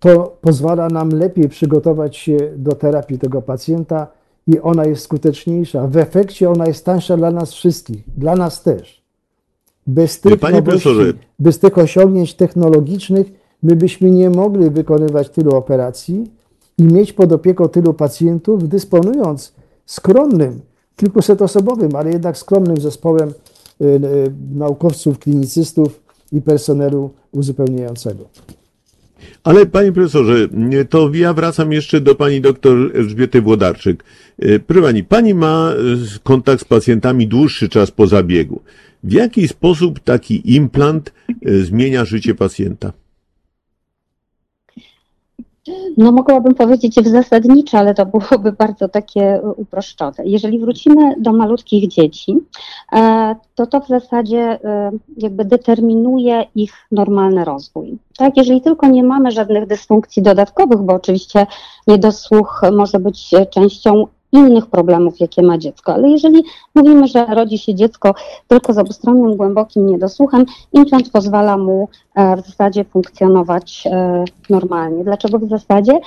To pozwala nam lepiej przygotować się do terapii tego pacjenta i ona jest skuteczniejsza. W efekcie ona jest tańsza dla nas wszystkich, dla nas też. Bez tych, Panie nowości, bez tych osiągnięć technologicznych my byśmy nie mogli wykonywać tylu operacji i mieć pod opieką tylu pacjentów, dysponując skromnym, kilkusetosobowym, ale jednak skromnym zespołem y, y, naukowców, klinicystów i personelu uzupełniającego. Ale panie profesorze, to ja wracam jeszcze do pani doktor Elżbiety Włodarczyk. E, Proszę pani, pani ma e, kontakt z pacjentami dłuższy czas po zabiegu. W jaki sposób taki implant e, zmienia życie pacjenta? No mogłabym powiedzieć w zasadnicze, ale to byłoby bardzo takie uproszczone. Jeżeli wrócimy do malutkich dzieci, e, to to w zasadzie e, jakby determinuje ich normalny rozwój. Tak, jeżeli tylko nie mamy żadnych dysfunkcji dodatkowych, bo oczywiście niedosłuch może być częścią innych problemów, jakie ma dziecko. Ale jeżeli mówimy, że rodzi się dziecko tylko z obustronnym, głębokim niedosłuchem, implant pozwala mu e, w zasadzie funkcjonować e, normalnie. Dlaczego w zasadzie?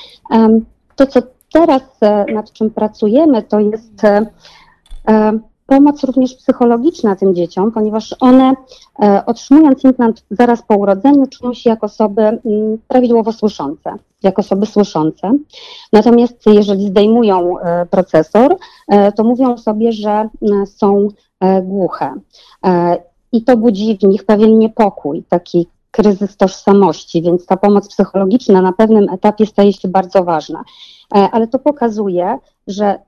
To, co teraz e, nad czym pracujemy, to jest pomoc również psychologiczna tym dzieciom, ponieważ one e, otrzymując implant zaraz po urodzeniu czują się jak osoby mm, prawidłowo słyszące, jak osoby słyszące. Natomiast jeżeli zdejmują e, procesor, e, to mówią sobie, że mm, są głuche. I to budzi w nich pewien niepokój, taki kryzys tożsamości, więc ta pomoc psychologiczna na pewnym etapie staje się bardzo ważna. Ale to pokazuje, że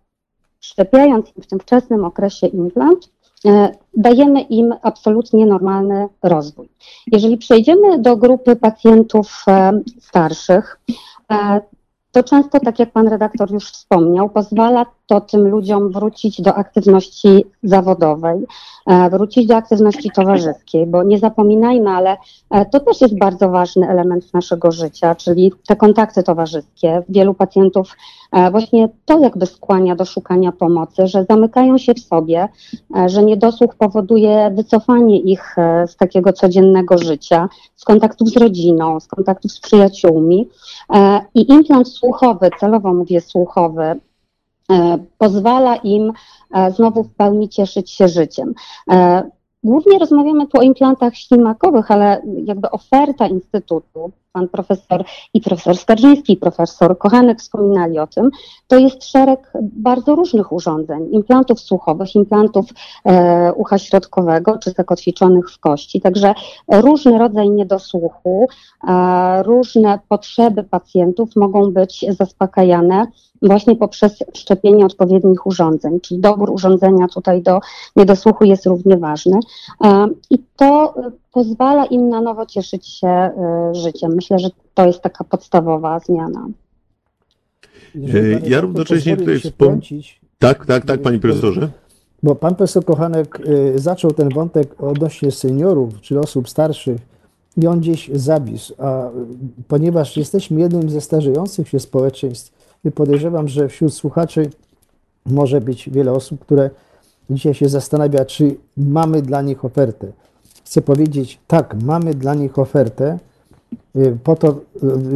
szczepiając im w tym wczesnym okresie implant, e, dajemy im absolutnie normalny rozwój. Jeżeli przejdziemy do grupy pacjentów e, starszych, e, to często, tak jak pan redaktor już wspomniał, pozwala to tym ludziom wrócić do aktywności zawodowej, e, wrócić do aktywności towarzyskiej, bo nie zapominajmy, ale e, to też jest bardzo ważny element naszego życia, czyli te kontakty towarzyskie. Wielu pacjentów e, właśnie to jakby skłania do szukania pomocy, że zamykają się w sobie, że niedosłuch powoduje wycofanie ich z takiego codziennego życia, z kontaktów z rodziną, z kontaktów z przyjaciółmi. I implant słuchowy, celowo mówię słuchowy, pozwala im e, znowu w pełni cieszyć się życiem. E, Głównie rozmawiamy tu o implantach ślimakowych, ale jakby oferta Instytutu, pan profesor i profesor Skarżyński, i profesor Kochanek wspominali o tym, to jest szereg bardzo różnych urządzeń, implantów słuchowych, implantów e, ucha środkowego czy zakotwiczonych w kości. Także różny rodzaj niedosłuchu, e, różne potrzeby pacjentów mogą być zaspokajane właśnie poprzez szczepienie odpowiednich urządzeń, czyli dobór urządzenia tutaj do niedosłuchu jest równie ważny e, i to pozwala im na nowo cieszyć się e, życiem. Myślę, że to jest taka podstawowa zmiana. E, ja równocześnie tutaj się wspom- wtrącić, Tak, tak, tak, panie profesorze. Bo pan profesor Kochanek y, zaczął ten wątek odnośnie seniorów czy osób starszych i on gdzieś zawisł. A y, ponieważ jesteśmy jednym ze starzejących się społeczeństw, i podejrzewam, że wśród słuchaczy może być wiele osób, które dzisiaj się zastanawia, czy mamy dla nich ofertę. Chcę powiedzieć, tak, mamy dla nich ofertę, y, po to, y,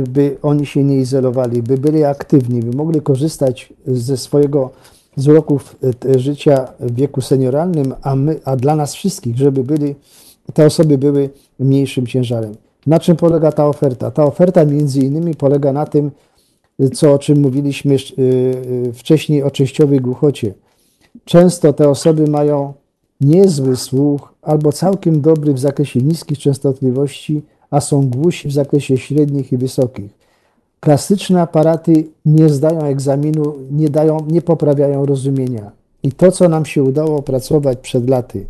by oni się nie izolowali, by byli aktywni, by mogli korzystać ze swojego z uroków y, życia w wieku senioralnym, a, my, a dla nas wszystkich, żeby byli, te osoby były mniejszym ciężarem. Na czym polega ta oferta? Ta oferta między innymi polega na tym, co o czym mówiliśmy wcześniej o częściowej głuchocie. Często te osoby mają niezły słuch albo całkiem dobry w zakresie niskich częstotliwości, a są głusi w zakresie średnich i wysokich. Klasyczne aparaty nie zdają egzaminu, nie, dają, nie poprawiają rozumienia. I to, co nam się udało opracować przed laty,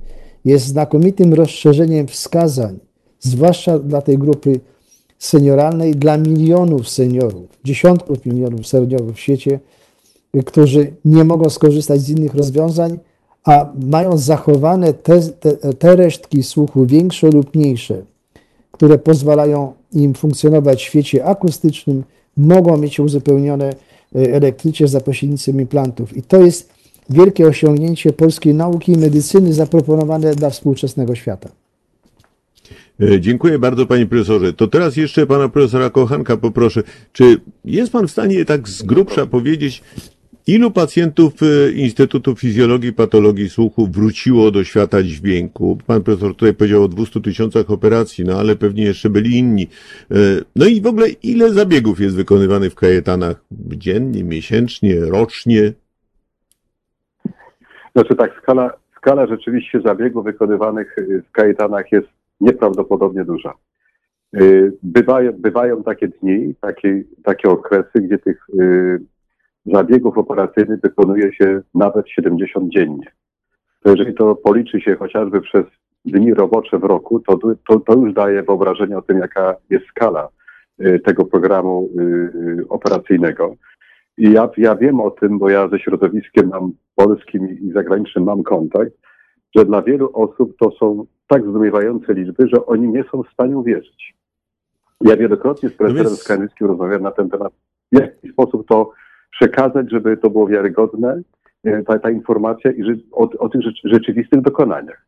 jest znakomitym rozszerzeniem wskazań, zwłaszcza dla tej grupy senioralnej, dla milionów seniorów, dziesiątków milionów seniorów w świecie, którzy nie mogą skorzystać z innych rozwiązań, a mają zachowane te, te, te resztki słuchu, większe lub mniejsze, które pozwalają im funkcjonować w świecie akustycznym, mogą mieć uzupełnione e, elektrycznie za pośrednictwem implantów. I to jest wielkie osiągnięcie polskiej nauki i medycyny zaproponowane dla współczesnego świata. E, Dziękuję bardzo, panie profesorze. To teraz jeszcze pana profesora Kochanka poproszę. Czy jest pan w stanie tak z grubsza powiedzieć, ilu pacjentów e, Instytutu Fizjologii i Patologii Słuchu wróciło do świata dźwięku? Pan profesor tutaj powiedział o 200 tysiącach operacji, no ale pewnie jeszcze byli inni. E, No i w ogóle ile zabiegów jest wykonywanych w kajetanach dziennie, miesięcznie, rocznie? Znaczy tak, skala, skala rzeczywiście zabiegów wykonywanych y, w kajetanach jest nieprawdopodobnie duża. Y, Bywają, bywają takie dni, takie, takie okresy, gdzie tych y, zabiegów operacyjnych wykonuje się nawet 70 dziennie. To jeżeli to policzy się chociażby przez dni robocze w roku, to, to, to już daje wyobrażenie o tym, jaka jest skala y, tego programu y, y, operacyjnego. I ja, ja wiem o tym, bo ja ze środowiskiem mam polskim i zagranicznym mam kontakt, że dla wielu osób to są tak zdumiewające liczby, że oni nie są w stanie uwierzyć. Ja wielokrotnie z profesorem więc- Skarnickim rozmawiałem na ten temat, w jaki sposób to przekazać, żeby to było wiarygodne, e, ta, ta informacja i że, o, o tych rzecz, rzeczywistych dokonaniach.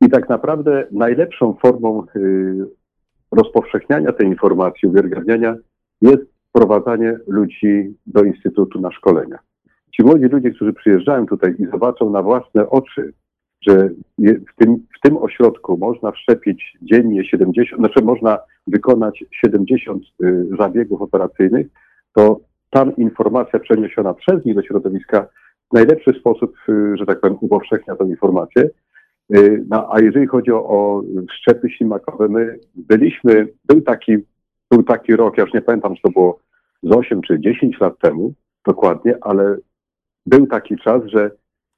I tak naprawdę najlepszą formą y, rozpowszechniania tej informacji, uwiarygadniania jest wprowadzanie ludzi do Instytutu na szkolenia. Ci młodzi ludzie, którzy przyjeżdżają tutaj i zobaczą na własne oczy, że w tym, w tym ośrodku można wszczepić dziennie 70, znaczy można wykonać 70 y, zabiegów operacyjnych, to tam informacja przeniesiona przez nich do środowiska w najlepszy sposób, y, że tak powiem, upowszechnia tę informację. Y, No, a jeżeli chodzi o, o szczepy ślimakowe, my byliśmy, był taki, był taki rok, ja już nie pamiętam, czy to było z 8 czy 10 lat temu dokładnie, ale był taki czas, że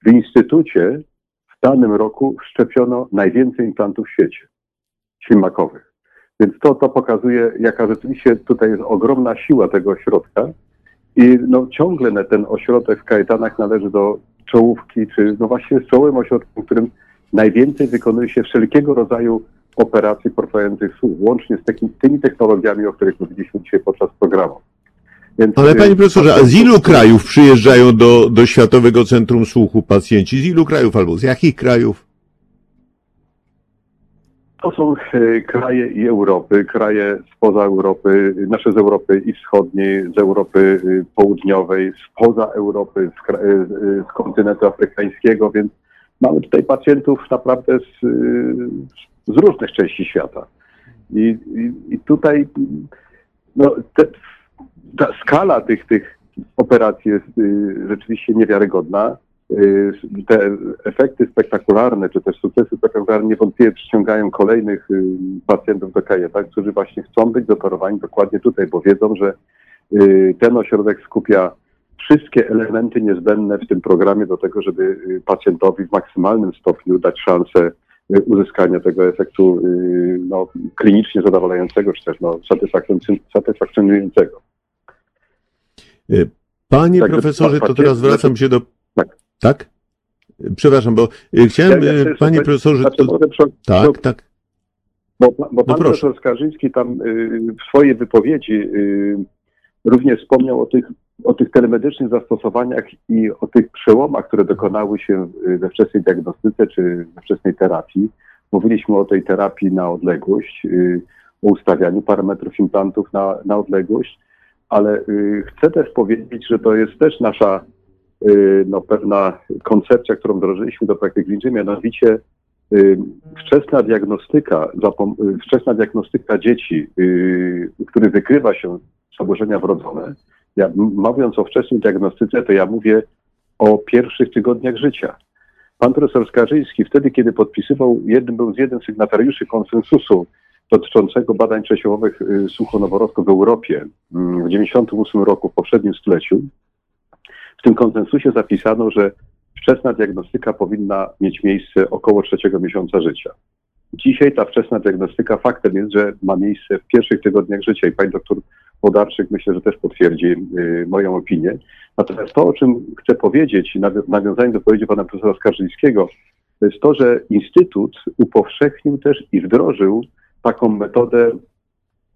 w instytucie w danym roku szczepiono najwięcej implantów w świecie ślimakowych. Więc to, to pokazuje, jaka rzeczywiście tutaj jest ogromna siła tego ośrodka. I no, ciągle ten ośrodek w Kajetanach należy do czołówki, czy no właśnie z czołowym ośrodkiem, w którym najwięcej wykonuje się wszelkiego rodzaju operacji portających słuch, łącznie z takim, tymi technologiami, o których mówiliśmy dzisiaj podczas programu. Więc, Ale y, panie profesorze, a z ilu krajów przyjeżdżają do, do Światowego Centrum Słuchu pacjenci? Z ilu krajów albo z jakich krajów? To są e, kraje i Europy, kraje spoza Europy, nasze z Europy i wschodniej, z Europy y, południowej, spoza Europy, z, kra- e, z, kontynentu afrykańskiego, więc mamy tutaj pacjentów naprawdę z, y, z różnych części świata. I, i, i tutaj no, te, ta skala tych, tych operacji jest y, rzeczywiście niewiarygodna. Y, te efekty spektakularne, czy też sukcesy spektakularne niewątpliwie przyciągają kolejnych y, pacjentów do kajeta, którzy właśnie chcą być dotorowani dokładnie tutaj, bo wiedzą, że y, ten ośrodek skupia wszystkie elementy niezbędne w tym programie do tego, żeby pacjentowi w maksymalnym stopniu dać szansę uzyskania tego efektu no, klinicznie zadowalającego, czy też no, satysfakcjon- satysfakcjonującego. Panie Także profesorze, to teraz wracam się do... Tak. Tak? Przepraszam, bo y, chciałem, Ja- ja y, panie profesorze, Znaczy, to... może przy- tak, tak. Bo, bo pan proszę. profesor Skarżyński tam y, w swojej wypowiedzi również wspomniał o tych, o tych telemedycznych zastosowaniach i o tych przełomach, które dokonały się we wczesnej diagnostyce czy we wczesnej terapii. Mówiliśmy o tej terapii na odległość, o ustawianiu parametrów implantów na, na odległość, ale chcę też powiedzieć, że to jest też nasza no, pewna koncepcja, którą wdrożyliśmy do praktyki klinicznej, mianowicie y, wczesna diagnostyka, y, wczesna diagnostyka dzieci, y, u których wykrywa się zaburzenia wrodzone. Ja, mówiąc o wczesnej diagnostyce, to ja mówię o pierwszych tygodniach życia. Pan profesor Skarżyński wtedy, kiedy podpisywał, jednym był z jeden sygnatariuszy konsensusu dotyczącego badań przesiewowych y, suchonoworodków w Europie mm, w 1998 roku, w poprzednim stuleciu, w tym konsensusie zapisano, że wczesna diagnostyka powinna mieć miejsce około trzeciego miesiąca życia. Dzisiaj ta wczesna diagnostyka faktem jest, że ma miejsce w pierwszych tygodniach życia i pani doktor Wodarczyk myślę, że też potwierdzi y, moją opinię. Natomiast to, o czym chcę powiedzieć, nawią- nawiązając do wypowiedzi pana profesora Skarżyńskiego, to jest to, że Instytut upowszechnił też i wdrożył taką metodę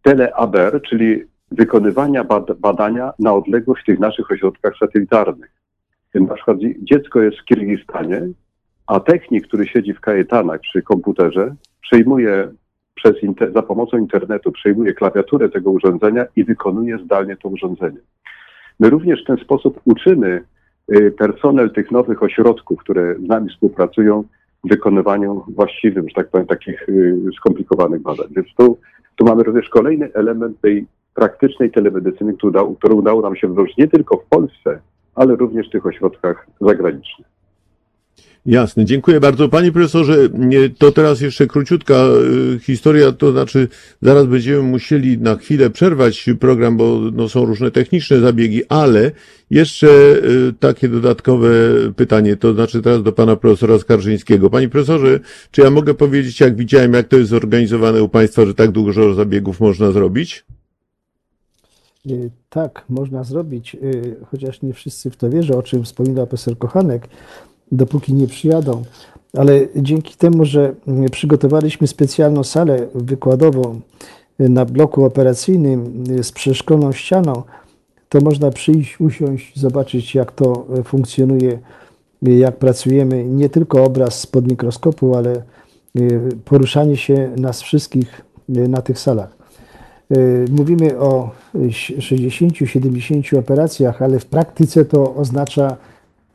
teleaber, czyli wykonywania bad- badania na odległość w tych naszych ośrodkach satelitarnych. Na przykład dzie- dziecko jest w Kirgistanie, a technik, który siedzi w kajetanach przy komputerze, przejmuje przez za pomocą internetu, przejmuje klawiaturę tego urządzenia i wykonuje zdalnie to urządzenie. My również w ten sposób uczymy y, personel tych nowych ośrodków, które z nami współpracują, wykonywaniu właściwym, że tak powiem, takich y, skomplikowanych badań. Więc tu, tu mamy również kolejny element tej praktycznej telemedycyny, udało, którą udało nam się wdrożyć nie tylko w Polsce, ale również w tych ośrodkach zagranicznych. Jasne, dziękuję bardzo. Panie profesorze, to teraz jeszcze króciutka y, historia, to znaczy zaraz będziemy musieli na chwilę przerwać program, bo no, są różne techniczne zabiegi, ale jeszcze y, takie dodatkowe pytanie, to znaczy teraz do pana profesora Skarżyńskiego. Panie profesorze, czy ja mogę powiedzieć, jak widziałem, jak to jest zorganizowane u państwa, że tak dużo zabiegów można zrobić? Y, Tak, można zrobić, y, chociaż nie wszyscy w to wierzą, o czym wspominał profesor Kochanek, dopóki nie przyjadą. Ale dzięki temu, że y, przygotowaliśmy specjalną salę wykładową na bloku operacyjnym z przeszkloną ścianą, to można przyjść, usiąść, zobaczyć jak to funkcjonuje, jak pracujemy. Nie tylko obraz spod mikroskopu, ale poruszanie się nas wszystkich na tych salach. Y, Mówimy o y, 60-70 operacjach, ale w praktyce to oznacza,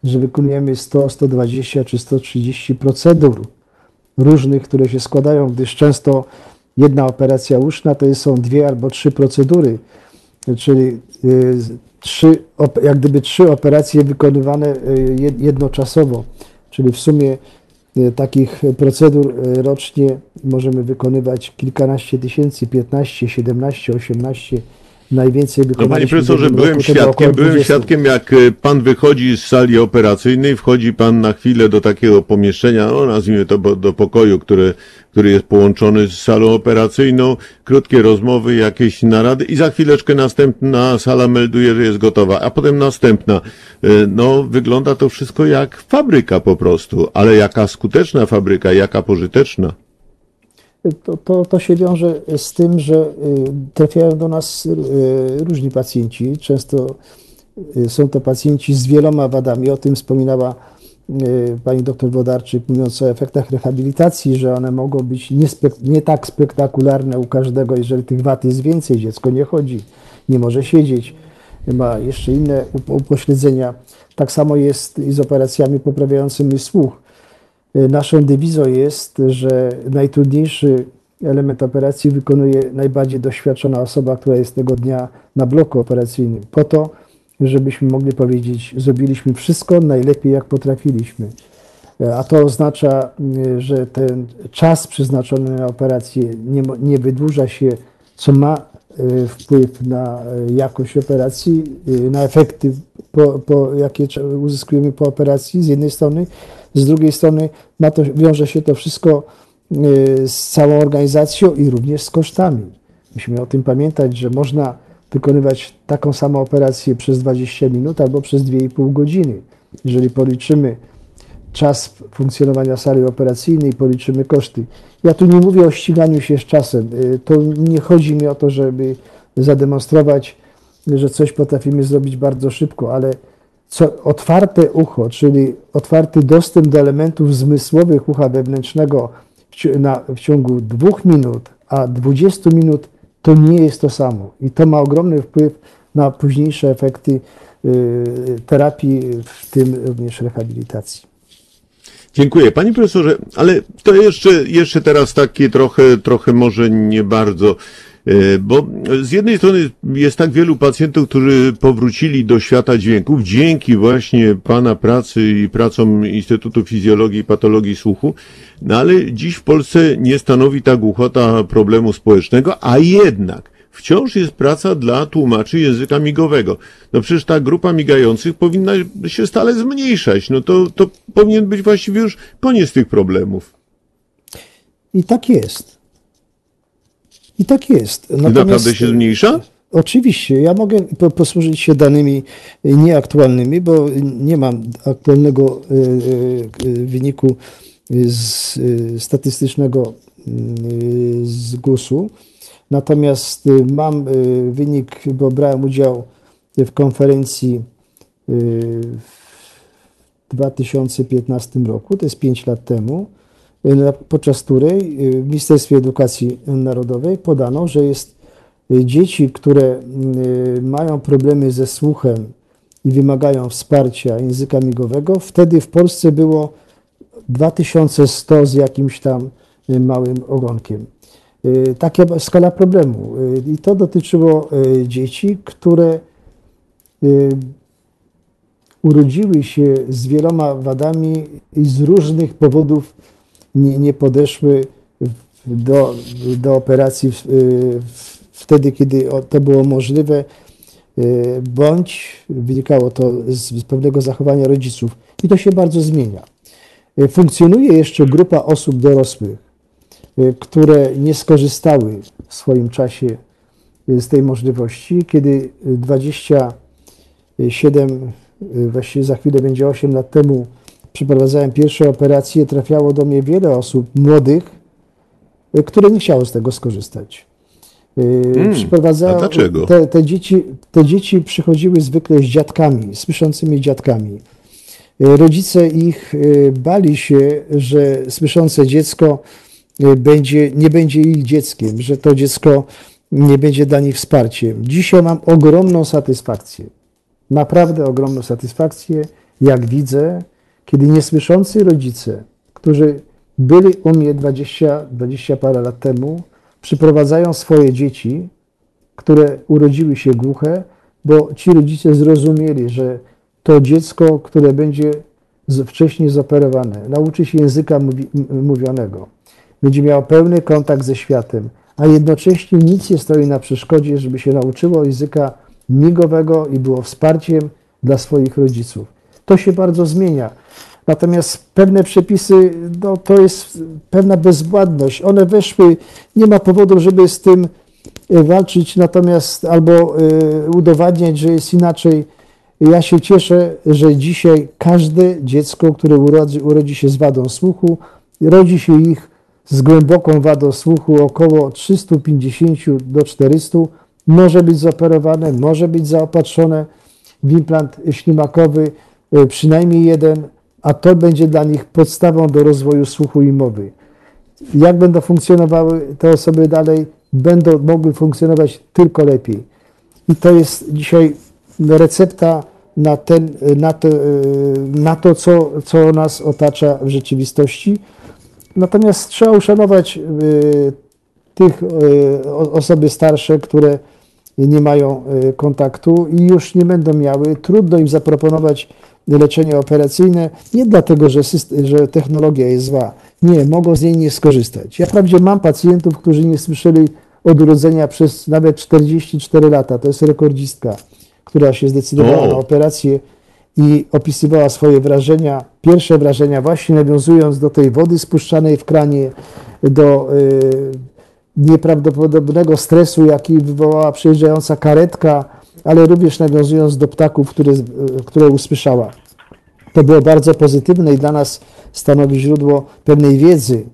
że wykonujemy 100, 120 czy 130 procedur różnych, które się składają, gdyż często jedna operacja uszna to są dwie albo trzy procedury, czyli y, trzy, jak gdyby trzy operacje wykonywane y, jed- jednoczasowo, czyli w sumie takich procedur y, rocznie możemy wykonywać kilkanaście tysięcy, 15, 17, 18, najwięcej No wykonaliśmy. panie w profesorze, byłem świadkiem, byłem 20. świadkiem, jak y, pan wychodzi z sali operacyjnej, wchodzi pan na chwilę do takiego pomieszczenia, no nazwijmy to do pokoju, który, który jest połączony z salą operacyjną, krótkie rozmowy, jakieś narady i za chwileczkę następna sala melduje, że jest gotowa, a potem następna. Y, No, wygląda to wszystko jak fabryka po prostu, ale jaka skuteczna fabryka, jaka pożyteczna. To, to, to się wiąże z tym, że y, trafiają do nas y, różni pacjenci. Często y, są to pacjenci z wieloma wadami. O tym wspominała pani doktor Wodarczyk, mówiąc o efektach rehabilitacji, że one mogą być nie, nie tak spektakularne u każdego, jeżeli tych wad jest więcej. Dziecko nie chodzi, nie może siedzieć, ma jeszcze inne up- upośledzenia. Tak samo jest i z operacjami poprawiającymi słuch. Naszą dewizą jest, że najtrudniejszy element operacji wykonuje najbardziej doświadczona osoba, która jest tego dnia na bloku operacyjnym, po to, żebyśmy mogli powiedzieć, zrobiliśmy wszystko najlepiej, jak potrafiliśmy. A to oznacza, y, że ten czas przeznaczony na operację nie, nie wydłuża się, co ma y, wpływ na y, jakość operacji, y, na efekty, po, po, jakie uzyskujemy po operacji z jednej strony, z drugiej strony ma to, wiąże się to wszystko y, z całą organizacją i również z kosztami. Musimy o tym pamiętać, że można wykonywać taką samą operację przez 20 minut albo przez 2,5 godziny. Jeżeli policzymy czas funkcjonowania sali operacyjnej, policzymy koszty. Ja tu nie mówię o ściganiu się z czasem. Y, To nie chodzi mi o to, żeby zademonstrować, że coś potrafimy zrobić bardzo szybko, ale co, otwarte ucho, czyli otwarty dostęp do elementów zmysłowych ucha wewnętrznego w, na, w ciągu dwóch minut, a 20 minut, to nie jest to samo. I to ma ogromny wpływ na późniejsze efekty y, terapii, w tym również rehabilitacji. Dziękuję. Panie profesorze, ale to jeszcze, jeszcze teraz takie trochę, trochę może nie bardzo, e, bo z jednej strony jest tak wielu pacjentów, którzy powrócili do świata dźwięków dzięki właśnie Pana pracy i pracom Instytutu Fizjologii i Patologii Słuchu, no ale dziś w Polsce nie stanowi ta głuchota problemu społecznego, a jednak wciąż jest praca dla tłumaczy języka migowego. No przecież ta grupa migających powinna się stale zmniejszać. No to, to powinien być właściwie już koniec tych problemów. I tak jest. I tak jest. I naprawdę się zmniejsza? Oczywiście, ja mogę po- posłużyć się danymi nieaktualnymi, bo nie mam aktualnego y, y, wyniku z, statystycznego y, z GUS-u. Natomiast y, mam y, wynik, bo brałem udział w konferencji y, w 2015 roku, to jest 5 lat temu, podczas której w Ministerstwie Edukacji Narodowej podano, że jest dzieci, które mają problemy ze słuchem i wymagają wsparcia języka migowego, wtedy w Polsce było 2100 z jakimś tam małym ogonkiem. Y, Taka skala problemu. Y, I to dotyczyło y, dzieci, które urodziły się z wieloma wadami i z różnych powodów nie, nie podeszły do, do operacji w- w- wtedy, kiedy to było możliwe, bądź wynikało to z, pewnego zachowania rodziców. I to się bardzo zmienia. Funkcjonuje jeszcze grupa osób dorosłych, które nie skorzystały w swoim czasie y, z tej możliwości, kiedy y, 27, y, właściwie za chwilę będzie 8 lat temu, przeprowadzałem pierwsze operacje, trafiało do mnie wiele osób młodych, y, które nie chciało z tego skorzystać. Hmm, a dlaczego? Te, te, dzieci, te dzieci przychodziły zwykle z dziadkami, słyszącymi dziadkami. Y, Rodzice ich y, bali się, że słyszące dziecko y, będzie, nie będzie ich dzieckiem, że to dziecko nie będzie dla nich wsparciem. Dzisiaj mam ogromną satysfakcję, naprawdę ogromną satysfakcję, jak widzę, kiedy niesłyszący rodzice, którzy byli u mnie 20, 20 parę lat temu, przyprowadzają swoje dzieci, które urodziły się głuche, bo ci rodzice zrozumieli, że to dziecko, które będzie wcześniej zoperowane, nauczy się języka mówi, mówionego, będzie miało pełny kontakt ze światem, a jednocześnie nic nie stoi na przeszkodzie, żeby się nauczyło języka migowego i było wsparciem dla swoich rodziców. To się bardzo zmienia. Natomiast pewne przepisy, no, to jest pewna bezwładność. One weszły, nie ma powodu, żeby z tym e, walczyć, natomiast albo e, udowadniać, że jest inaczej. Ja się cieszę, że dzisiaj każde dziecko, które urodzi, urodzi się z wadą słuchu, rodzi się ich z głęboką wadą słuchu, około 350 do 400, może być zoperowane, może być zaopatrzone w implant ślimakowy, e, przynajmniej jeden, a to będzie dla nich podstawą do rozwoju słuchu i mowy. Jak będą funkcjonowały te osoby dalej, będą mogły funkcjonować tylko lepiej. I to jest dzisiaj recepta na, ten, na to, na to co, co nas otacza w rzeczywistości. Natomiast trzeba uszanować y, tych y, osoby starsze, które nie mają y, kontaktu i już nie będą miały. Trudno im zaproponować leczenie operacyjne, nie dlatego, że, że technologia jest zła. Nie, mogą z niej nie skorzystać. Ja wprawdzie mam pacjentów, którzy nie słyszeli od urodzenia przez nawet 44 lata. To jest rekordzistka, która się zdecydowała O. na operację i opisywała swoje wrażenia, pierwsze wrażenia, właśnie nawiązując do tej wody spuszczanej w kranie, do y, nieprawdopodobnego stresu, jaki wywołała przejeżdżająca karetka, ale również nawiązując do ptaków, które, y, które usłyszała. To było bardzo pozytywne i dla nas stanowi źródło pewnej wiedzy,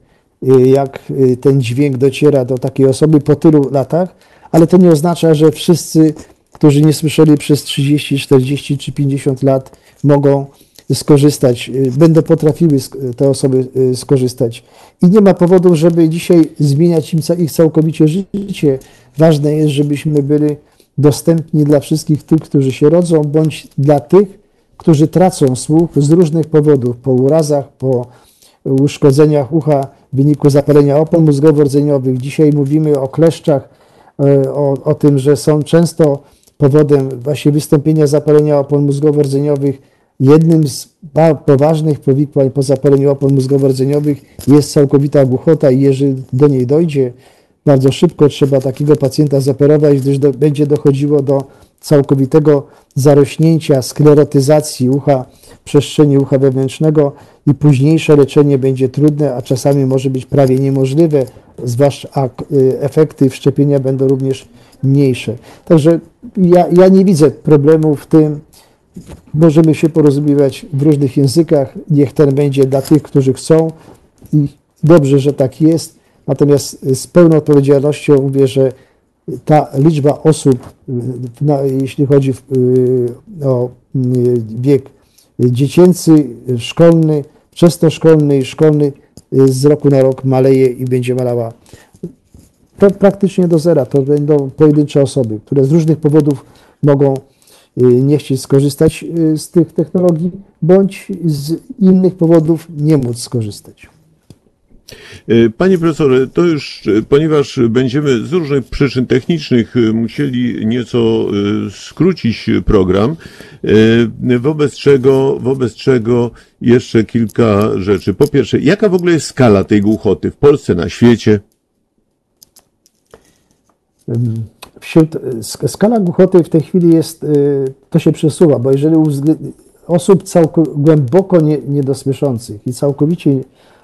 y, jak ten dźwięk dociera do takiej osoby po tylu latach, ale to nie oznacza, że wszyscy, którzy nie słyszeli przez 30, 40 czy 50 lat, mogą skorzystać, y, będą potrafiły te osoby y, skorzystać. I nie ma powodu, żeby dzisiaj zmieniać im ich całkowicie życie. Ważne jest, żebyśmy byli dostępni dla wszystkich tych, którzy się rodzą, bądź dla tych, którzy tracą słuch z różnych powodów, po urazach, po uszkodzeniach ucha w wyniku zapalenia opon mózgowo-rdzeniowych. Dzisiaj mówimy o kleszczach, e, o, o tym, że są często powodem właśnie wystąpienia zapalenia opon mózgowo-rdzeniowych. Jednym z poważnych powikłań po zapaleniu opon mózgowo-rdzeniowych jest całkowita głuchota i jeżeli do niej dojdzie, bardzo szybko trzeba takiego pacjenta zoperować, gdyż do, będzie dochodziło do całkowitego zarośnięcia, sklerotyzacji ucha, przestrzeni ucha wewnętrznego i późniejsze leczenie będzie trudne, a czasami może być prawie niemożliwe, zwłaszcza a y, efekty wszczepienia będą również mniejsze. Także ja, ja nie widzę problemu w tym, możemy się porozumiewać w różnych językach, niech ten będzie dla tych, którzy chcą i dobrze, że tak jest. Natomiast z pełną odpowiedzialnością mówię, że ta liczba osób, jeśli chodzi y, o y, wiek dziecięcy, szkolny, wczesnoszkolny i szkolny y, z roku na rok maleje i będzie malała praktycznie do zera. To będą pojedyncze osoby, które z różnych powodów mogą y, nie chcieć skorzystać y, z tych technologii, bądź z innych powodów nie móc skorzystać. E, Panie profesorze, to już, ponieważ będziemy z różnych przyczyn technicznych musieli nieco skrócić program, wobec czego, wobec czego jeszcze kilka rzeczy. Po pierwsze, jaka w ogóle jest skala tej głuchoty w Polsce, na świecie? Wśród, sk- skala głuchoty w tej chwili jest, y, to się przesuwa, bo jeżeli osób całko, głęboko nie, niedosłyszących i całkowicie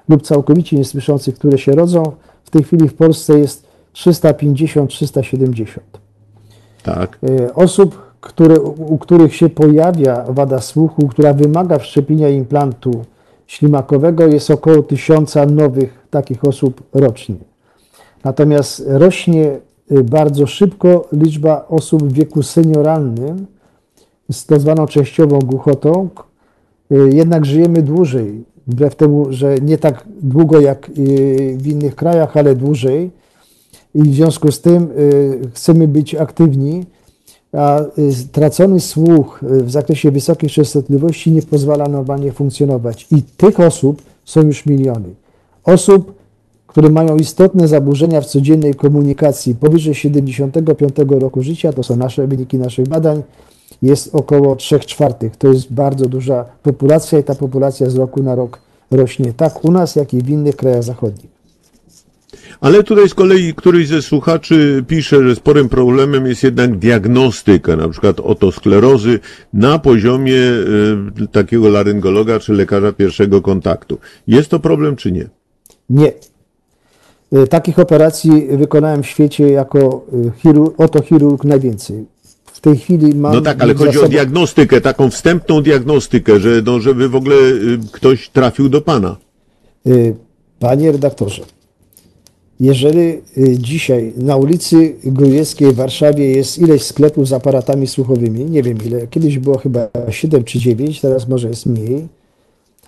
lub całkowicie niesłyszących, które się rodzą, w tej chwili w Polsce jest 350-370. Tak. Y, Osób, które, u których się pojawia wada słuchu, która wymaga wszczepienia implantu ślimakowego, jest około tysiąca nowych takich osób rocznie. Natomiast rośnie bardzo szybko liczba osób w wieku senioralnym z tak zwaną częściową głuchotą. Y, Jednak żyjemy dłużej, wbrew temu, że nie tak długo jak y, w innych krajach, ale dłużej. I w związku z tym y, chcemy być aktywni, a y, tracony słuch y, w zakresie wysokiej częstotliwości nie pozwala normalnie funkcjonować. I tych osób są już miliony. Osób, które mają istotne zaburzenia w codziennej komunikacji powyżej 75 roku życia, to są nasze wyniki naszych badań, jest około 3 czwartych. To jest bardzo duża populacja i ta populacja z roku na rok rośnie tak u nas, jak i w innych krajach zachodnich. Ale tutaj z kolei któryś ze słuchaczy pisze, że sporym problemem jest jednak diagnostyka, na przykład otosklerozy na poziomie e, takiego laryngologa czy lekarza pierwszego kontaktu. Jest to problem czy nie? Nie. Y, Takich operacji wykonałem w świecie jako y, chirurg, otochirurg najwięcej. W tej chwili mam. No tak, ale chodzi o sobą- diagnostykę, taką wstępną diagnostykę, że no, żeby w ogóle y, ktoś trafił do pana. Panie redaktorze, jeżeli dzisiaj na ulicy Grujeckiej w Warszawie jest ileś sklepów z aparatami słuchowymi, nie wiem ile, kiedyś było chyba 7 czy 9, teraz może jest mniej,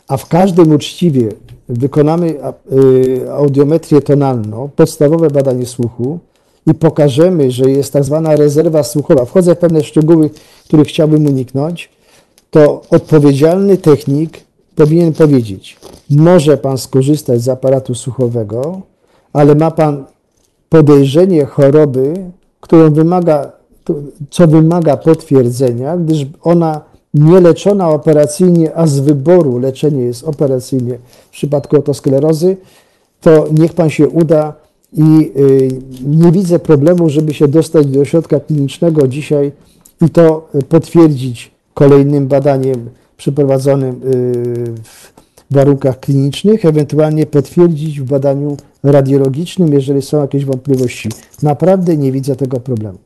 a w każdym uczciwie wykonamy y, audiometrię tonalną, podstawowe badanie słuchu i pokażemy, że jest tak zwana rezerwa słuchowa, wchodzę w pewne szczegóły, których chciałbym uniknąć, to odpowiedzialny technik powinien powiedzieć, może pan skorzystać z aparatu słuchowego, ale ma pan podejrzenie choroby, którą wymaga, co wymaga potwierdzenia, gdyż ona nie leczona operacyjnie, a z wyboru leczenie jest operacyjnie w przypadku otosklerozy, to niech pan się uda i y, nie widzę problemu, żeby się dostać do ośrodka klinicznego dzisiaj i to potwierdzić kolejnym badaniem przeprowadzonym y, w warunkach klinicznych, ewentualnie potwierdzić w badaniu radiologicznym, jeżeli są jakieś wątpliwości. Naprawdę nie widzę tego problemu.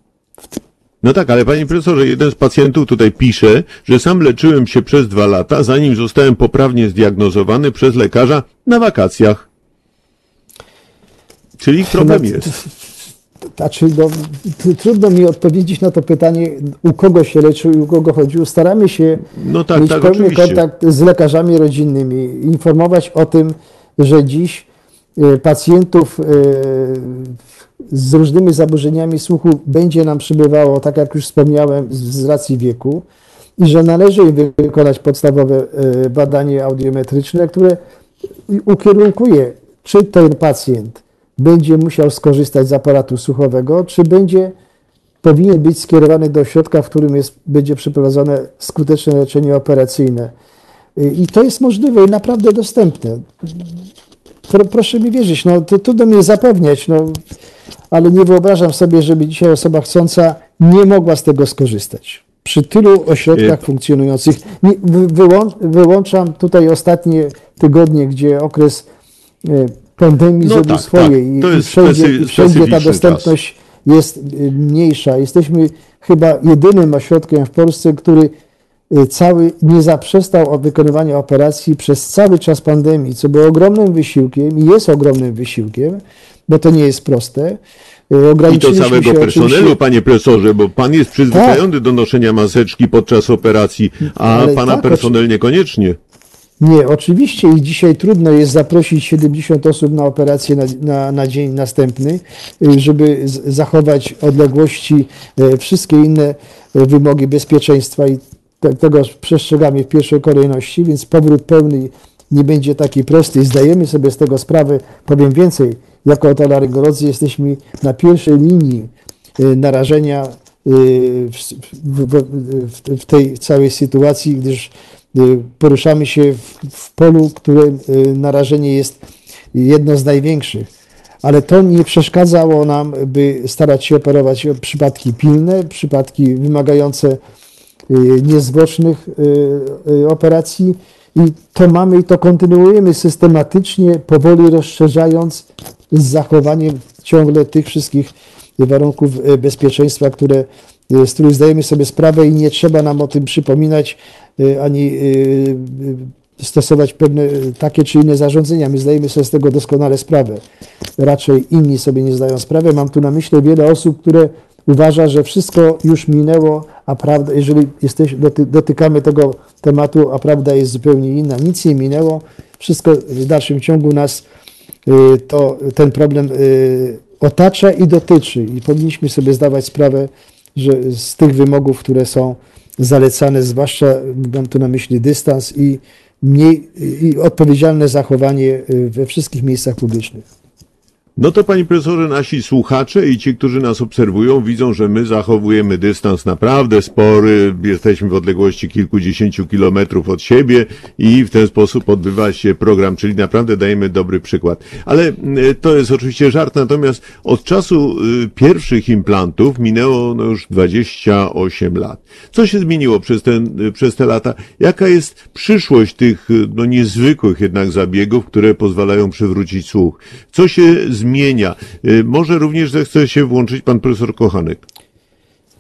No tak, ale panie profesorze, jeden z pacjentów tutaj pisze, że sam leczyłem się przez dwa lata, zanim zostałem poprawnie zdiagnozowany przez lekarza na wakacjach. Czyli problem No, jest. Znaczy, no, tr- trudno mi odpowiedzieć na to pytanie, u kogo się leczył i u kogo chodził. Staramy się No tak, mieć tak, pełny oczywiście. kontakt z lekarzami rodzinnymi, informować o tym, że dziś e, pacjentów e, z różnymi zaburzeniami słuchu będzie nam przybywało, tak jak już wspomniałem, z racji wieku i że należy wykonać podstawowe e, badanie audiometryczne, które ukierunkuje, czy ten pacjent będzie musiał skorzystać z aparatu słuchowego, czy będzie powinien być skierowany do ośrodka, w którym jest, będzie przeprowadzone skuteczne leczenie operacyjne. Y, I to jest możliwe i naprawdę dostępne. Pro, proszę mi wierzyć, no, to trudno mnie zapewniać, no, ale nie wyobrażam sobie, żeby dzisiaj osoba chcąca nie mogła z tego skorzystać. Przy tylu ośrodkach Y, funkcjonujących. Wyłączam tutaj ostatnie tygodnie, gdzie okres y, pandemii No zrobił tak, swoje tak. i, wszędzie, i wszędzie ta dostępność jest y, mniejsza. Jesteśmy chyba jedynym ośrodkiem w Polsce, który cały nie zaprzestał od wykonywania operacji przez cały czas pandemii, co było ogromnym wysiłkiem i jest ogromnym wysiłkiem, bo to nie jest proste. Y, I to całego personelu, oczywiście- panie profesorze, bo pan jest przyzwyczajony do noszenia maseczki podczas operacji, a Ale pana tak, personel niekoniecznie. Nie, oczywiście i dzisiaj trudno jest zaprosić 70 osób na operację na, na, na dzień następny, y, żeby z, zachować odległości, y, wszystkie inne y, wymogi bezpieczeństwa i te, tego przestrzegamy w pierwszej kolejności, więc powrót pełny nie będzie taki prosty i zdajemy sobie z tego sprawę. Powiem więcej, jako otolaryngolodzy jesteśmy na pierwszej linii y, narażenia y, w, tej całej sytuacji, gdyż y, poruszamy się w, polu, które narażenie jest jedno z największych. Ale to nie przeszkadzało nam, by starać się operować przypadki pilne, przypadki wymagające niezwłocznych y, y, operacji i to mamy i to kontynuujemy systematycznie, powoli rozszerzając z zachowaniem ciągle tych wszystkich warunków y, bezpieczeństwa, które, y, z których zdajemy sobie sprawę i nie trzeba nam o tym przypominać y, ani y, y, stosować pewne y, takie czy inne zarządzenia. My zdajemy sobie z tego doskonale sprawę. Raczej inni sobie nie zdają sprawy. Mam tu na myśli wiele osób, które uważa, że wszystko już minęło, a prawda, jeżeli jesteś, doty, dotykamy tego tematu, a prawda jest zupełnie inna. Nic nie minęło, wszystko w dalszym ciągu nas y, to, ten problem y, otacza i dotyczy i powinniśmy sobie zdawać sprawę, że z tych wymogów, które są zalecane, zwłaszcza mam tu na myśli dystans i mniej i odpowiedzialne zachowanie y, we wszystkich miejscach publicznych. No to panie profesorze, nasi słuchacze i ci, którzy nas obserwują, widzą, że my zachowujemy dystans naprawdę spory, jesteśmy w odległości kilkudziesięciu kilometrów od siebie i w ten sposób odbywa się program, czyli naprawdę dajemy dobry przykład. Ale y, to jest oczywiście żart, natomiast od czasu y, pierwszych implantów minęło no już 28 lat. Co się zmieniło przez, ten, y, przez te lata? Jaka jest przyszłość tych no, niezwykłych jednak zabiegów, które pozwalają przywrócić słuch? Co się zmienia? Y, Może również zechce się włączyć pan profesor Kochanek.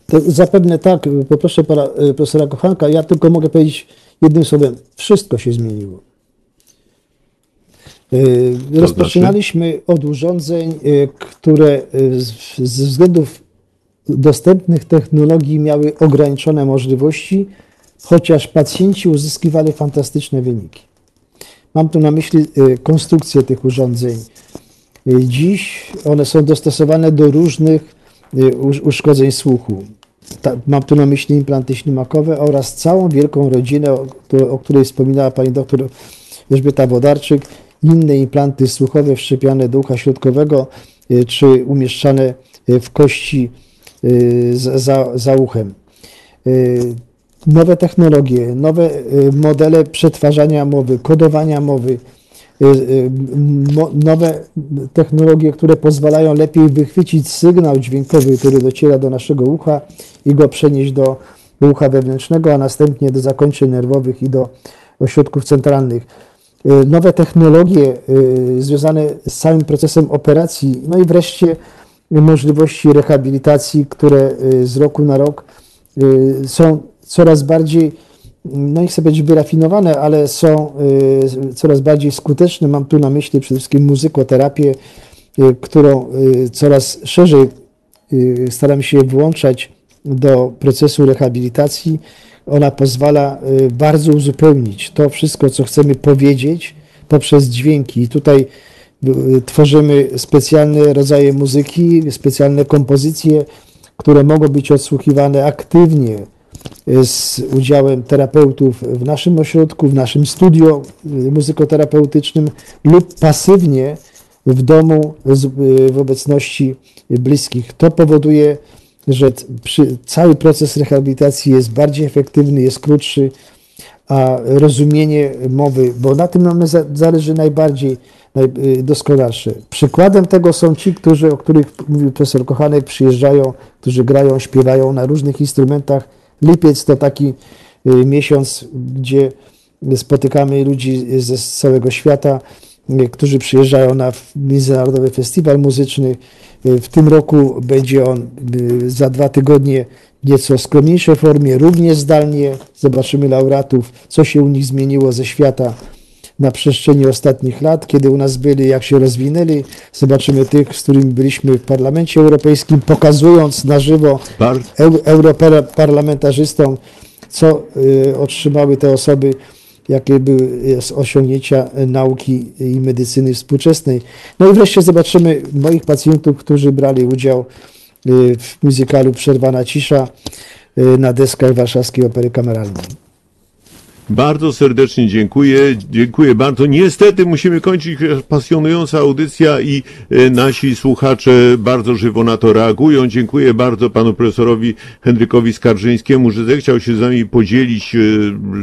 To zapewne tak, poproszę pana e, profesora Kochanka, ja tylko mogę powiedzieć jednym słowem, wszystko się zmieniło. Rozpoczynaliśmy od urządzeń, które ze względów dostępnych technologii miały ograniczone możliwości, chociaż pacjenci uzyskiwali fantastyczne wyniki. Mam tu na myśli konstrukcję tych urządzeń. E, Dziś one są dostosowane do różnych usz- uszkodzeń słuchu. Mam tu na myśli implanty ślimakowe oraz całą wielką rodzinę, o, któ- o której wspominała pani doktor Elżbieta Wodarczyk, inne implanty słuchowe wszczepiane do ucha środkowego e, czy umieszczane w kości za, za, uchem. Nowe technologie, nowe modele przetwarzania mowy, kodowania mowy, y, y, mo- nowe technologie, które pozwalają lepiej wychwycić sygnał dźwiękowy, który dociera do naszego ucha i go przenieść do, ucha wewnętrznego, a następnie do zakończeń nerwowych i do ośrodków centralnych. Y, Nowe technologie y, związane z całym procesem operacji, no i wreszcie możliwości rehabilitacji, które y, z roku na rok y, są coraz bardziej, no nie chcę powiedzieć wyrafinowane, ale są y, coraz bardziej skuteczne. Mam tu na myśli przede wszystkim muzykoterapię, y, którą y, coraz szerzej staramy się włączać do procesu rehabilitacji. Ona pozwala bardzo uzupełnić to wszystko, co chcemy powiedzieć poprzez dźwięki. I tutaj tworzymy specjalne rodzaje muzyki, specjalne kompozycje, które mogą być odsłuchiwane aktywnie z udziałem terapeutów w naszym ośrodku, w naszym studio muzykoterapeutycznym lub pasywnie w domu y, w obecności bliskich. To powoduje, że cały proces rehabilitacji jest bardziej efektywny, jest krótszy, a rozumienie mowy, bo na tym nam za- zależy najbardziej naj, y, doskonalsze. Przykładem tego są ci, którzy, o których mówił profesor Kochanek, przyjeżdżają, którzy grają, śpiewają na różnych instrumentach. Lipiec to taki y, miesiąc, gdzie spotykamy ludzi ze całego świata, y, którzy przyjeżdżają na Międzynarodowy Festiwal Muzyczny. Y, W tym roku będzie on za dwa tygodnie nieco skromniejszej formie, również zdalnie. Zobaczymy laureatów, co się u nich zmieniło ze świata na przestrzeni ostatnich lat, kiedy u nas byli, jak się rozwinęli. Zobaczymy tych, z którymi byliśmy w Parlamencie Europejskim, pokazując na żywo europarlamentarzystom, co y, otrzymały te osoby, jakie były jest osiągnięcia y, nauki i medycyny współczesnej. No i wreszcie zobaczymy moich pacjentów, którzy brali udział y, w muzykalu Przerwana cisza y, na deskach Warszawskiej Opery Kameralnej. Bardzo serdecznie dziękuję. Dziękuję bardzo. Niestety musimy kończyć pasjonująca audycja i e, nasi słuchacze bardzo żywo na to reagują. Dziękuję bardzo panu profesorowi Henrykowi Skarżyńskiemu, że zechciał się z nami podzielić e,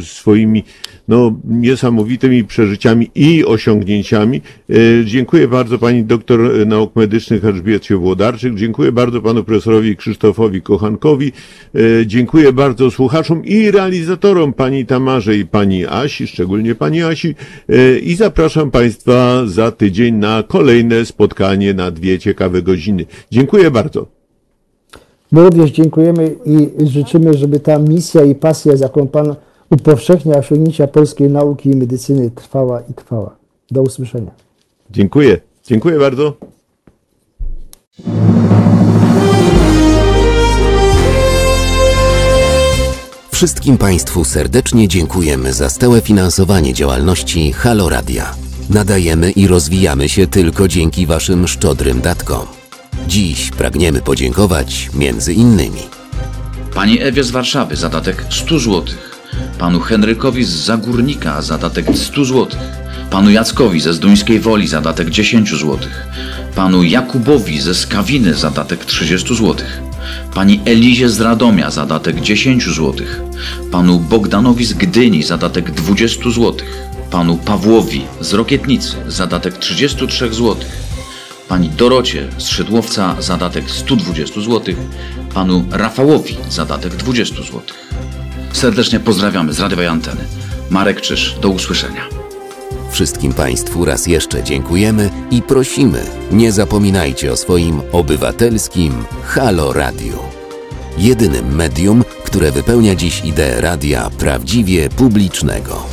swoimi no, niesamowitymi przeżyciami i osiągnięciami. E, Dziękuję bardzo pani doktor nauk medycznych Elżbiecie Włodarczyk. Dziękuję bardzo panu profesorowi Krzysztofowi Kochankowi. E, Dziękuję bardzo słuchaczom i realizatorom pani Tamarze i pani Asi, szczególnie pani Asi. E, I zapraszam państwa za tydzień na kolejne spotkanie na dwie ciekawe godziny. Dziękuję bardzo. My również dziękujemy i życzymy, żeby ta misja i pasja, jaką Pan upowszechnia osiągnięcia polskiej nauki i medycyny trwała i trwała. Do usłyszenia. Dziękuję. Dziękuję bardzo. Wszystkim Państwu serdecznie dziękujemy za stałe finansowanie działalności Halo Radia. Nadajemy i rozwijamy się tylko dzięki Waszym szczodrym datkom. Dziś pragniemy podziękować między innymi Pani Ewie z Warszawy zadatek 100 zł. Panu Henrykowi z Zagórnika zadatek 100 zł. Panu Jackowi ze Zduńskiej Woli zadatek 10 zł. Panu Jakubowi ze Skawiny zadatek 30 zł. Pani Elizie z Radomia zadatek 10 zł. Panu Bogdanowi z Gdyni zadatek 20 zł. Panu Pawłowi z Rokietnicy zadatek 33 zł. Pani Dorocie z Szydłowca zadatek 120 zł, panu Rafałowi zadatek 20 zł. Serdecznie pozdrawiamy z radiowej anteny. Marek Czyż, do usłyszenia. Wszystkim Państwu raz jeszcze dziękujemy i prosimy, nie zapominajcie o swoim obywatelskim Halo Radio. Jedynym medium, które wypełnia dziś ideę radia prawdziwie publicznego.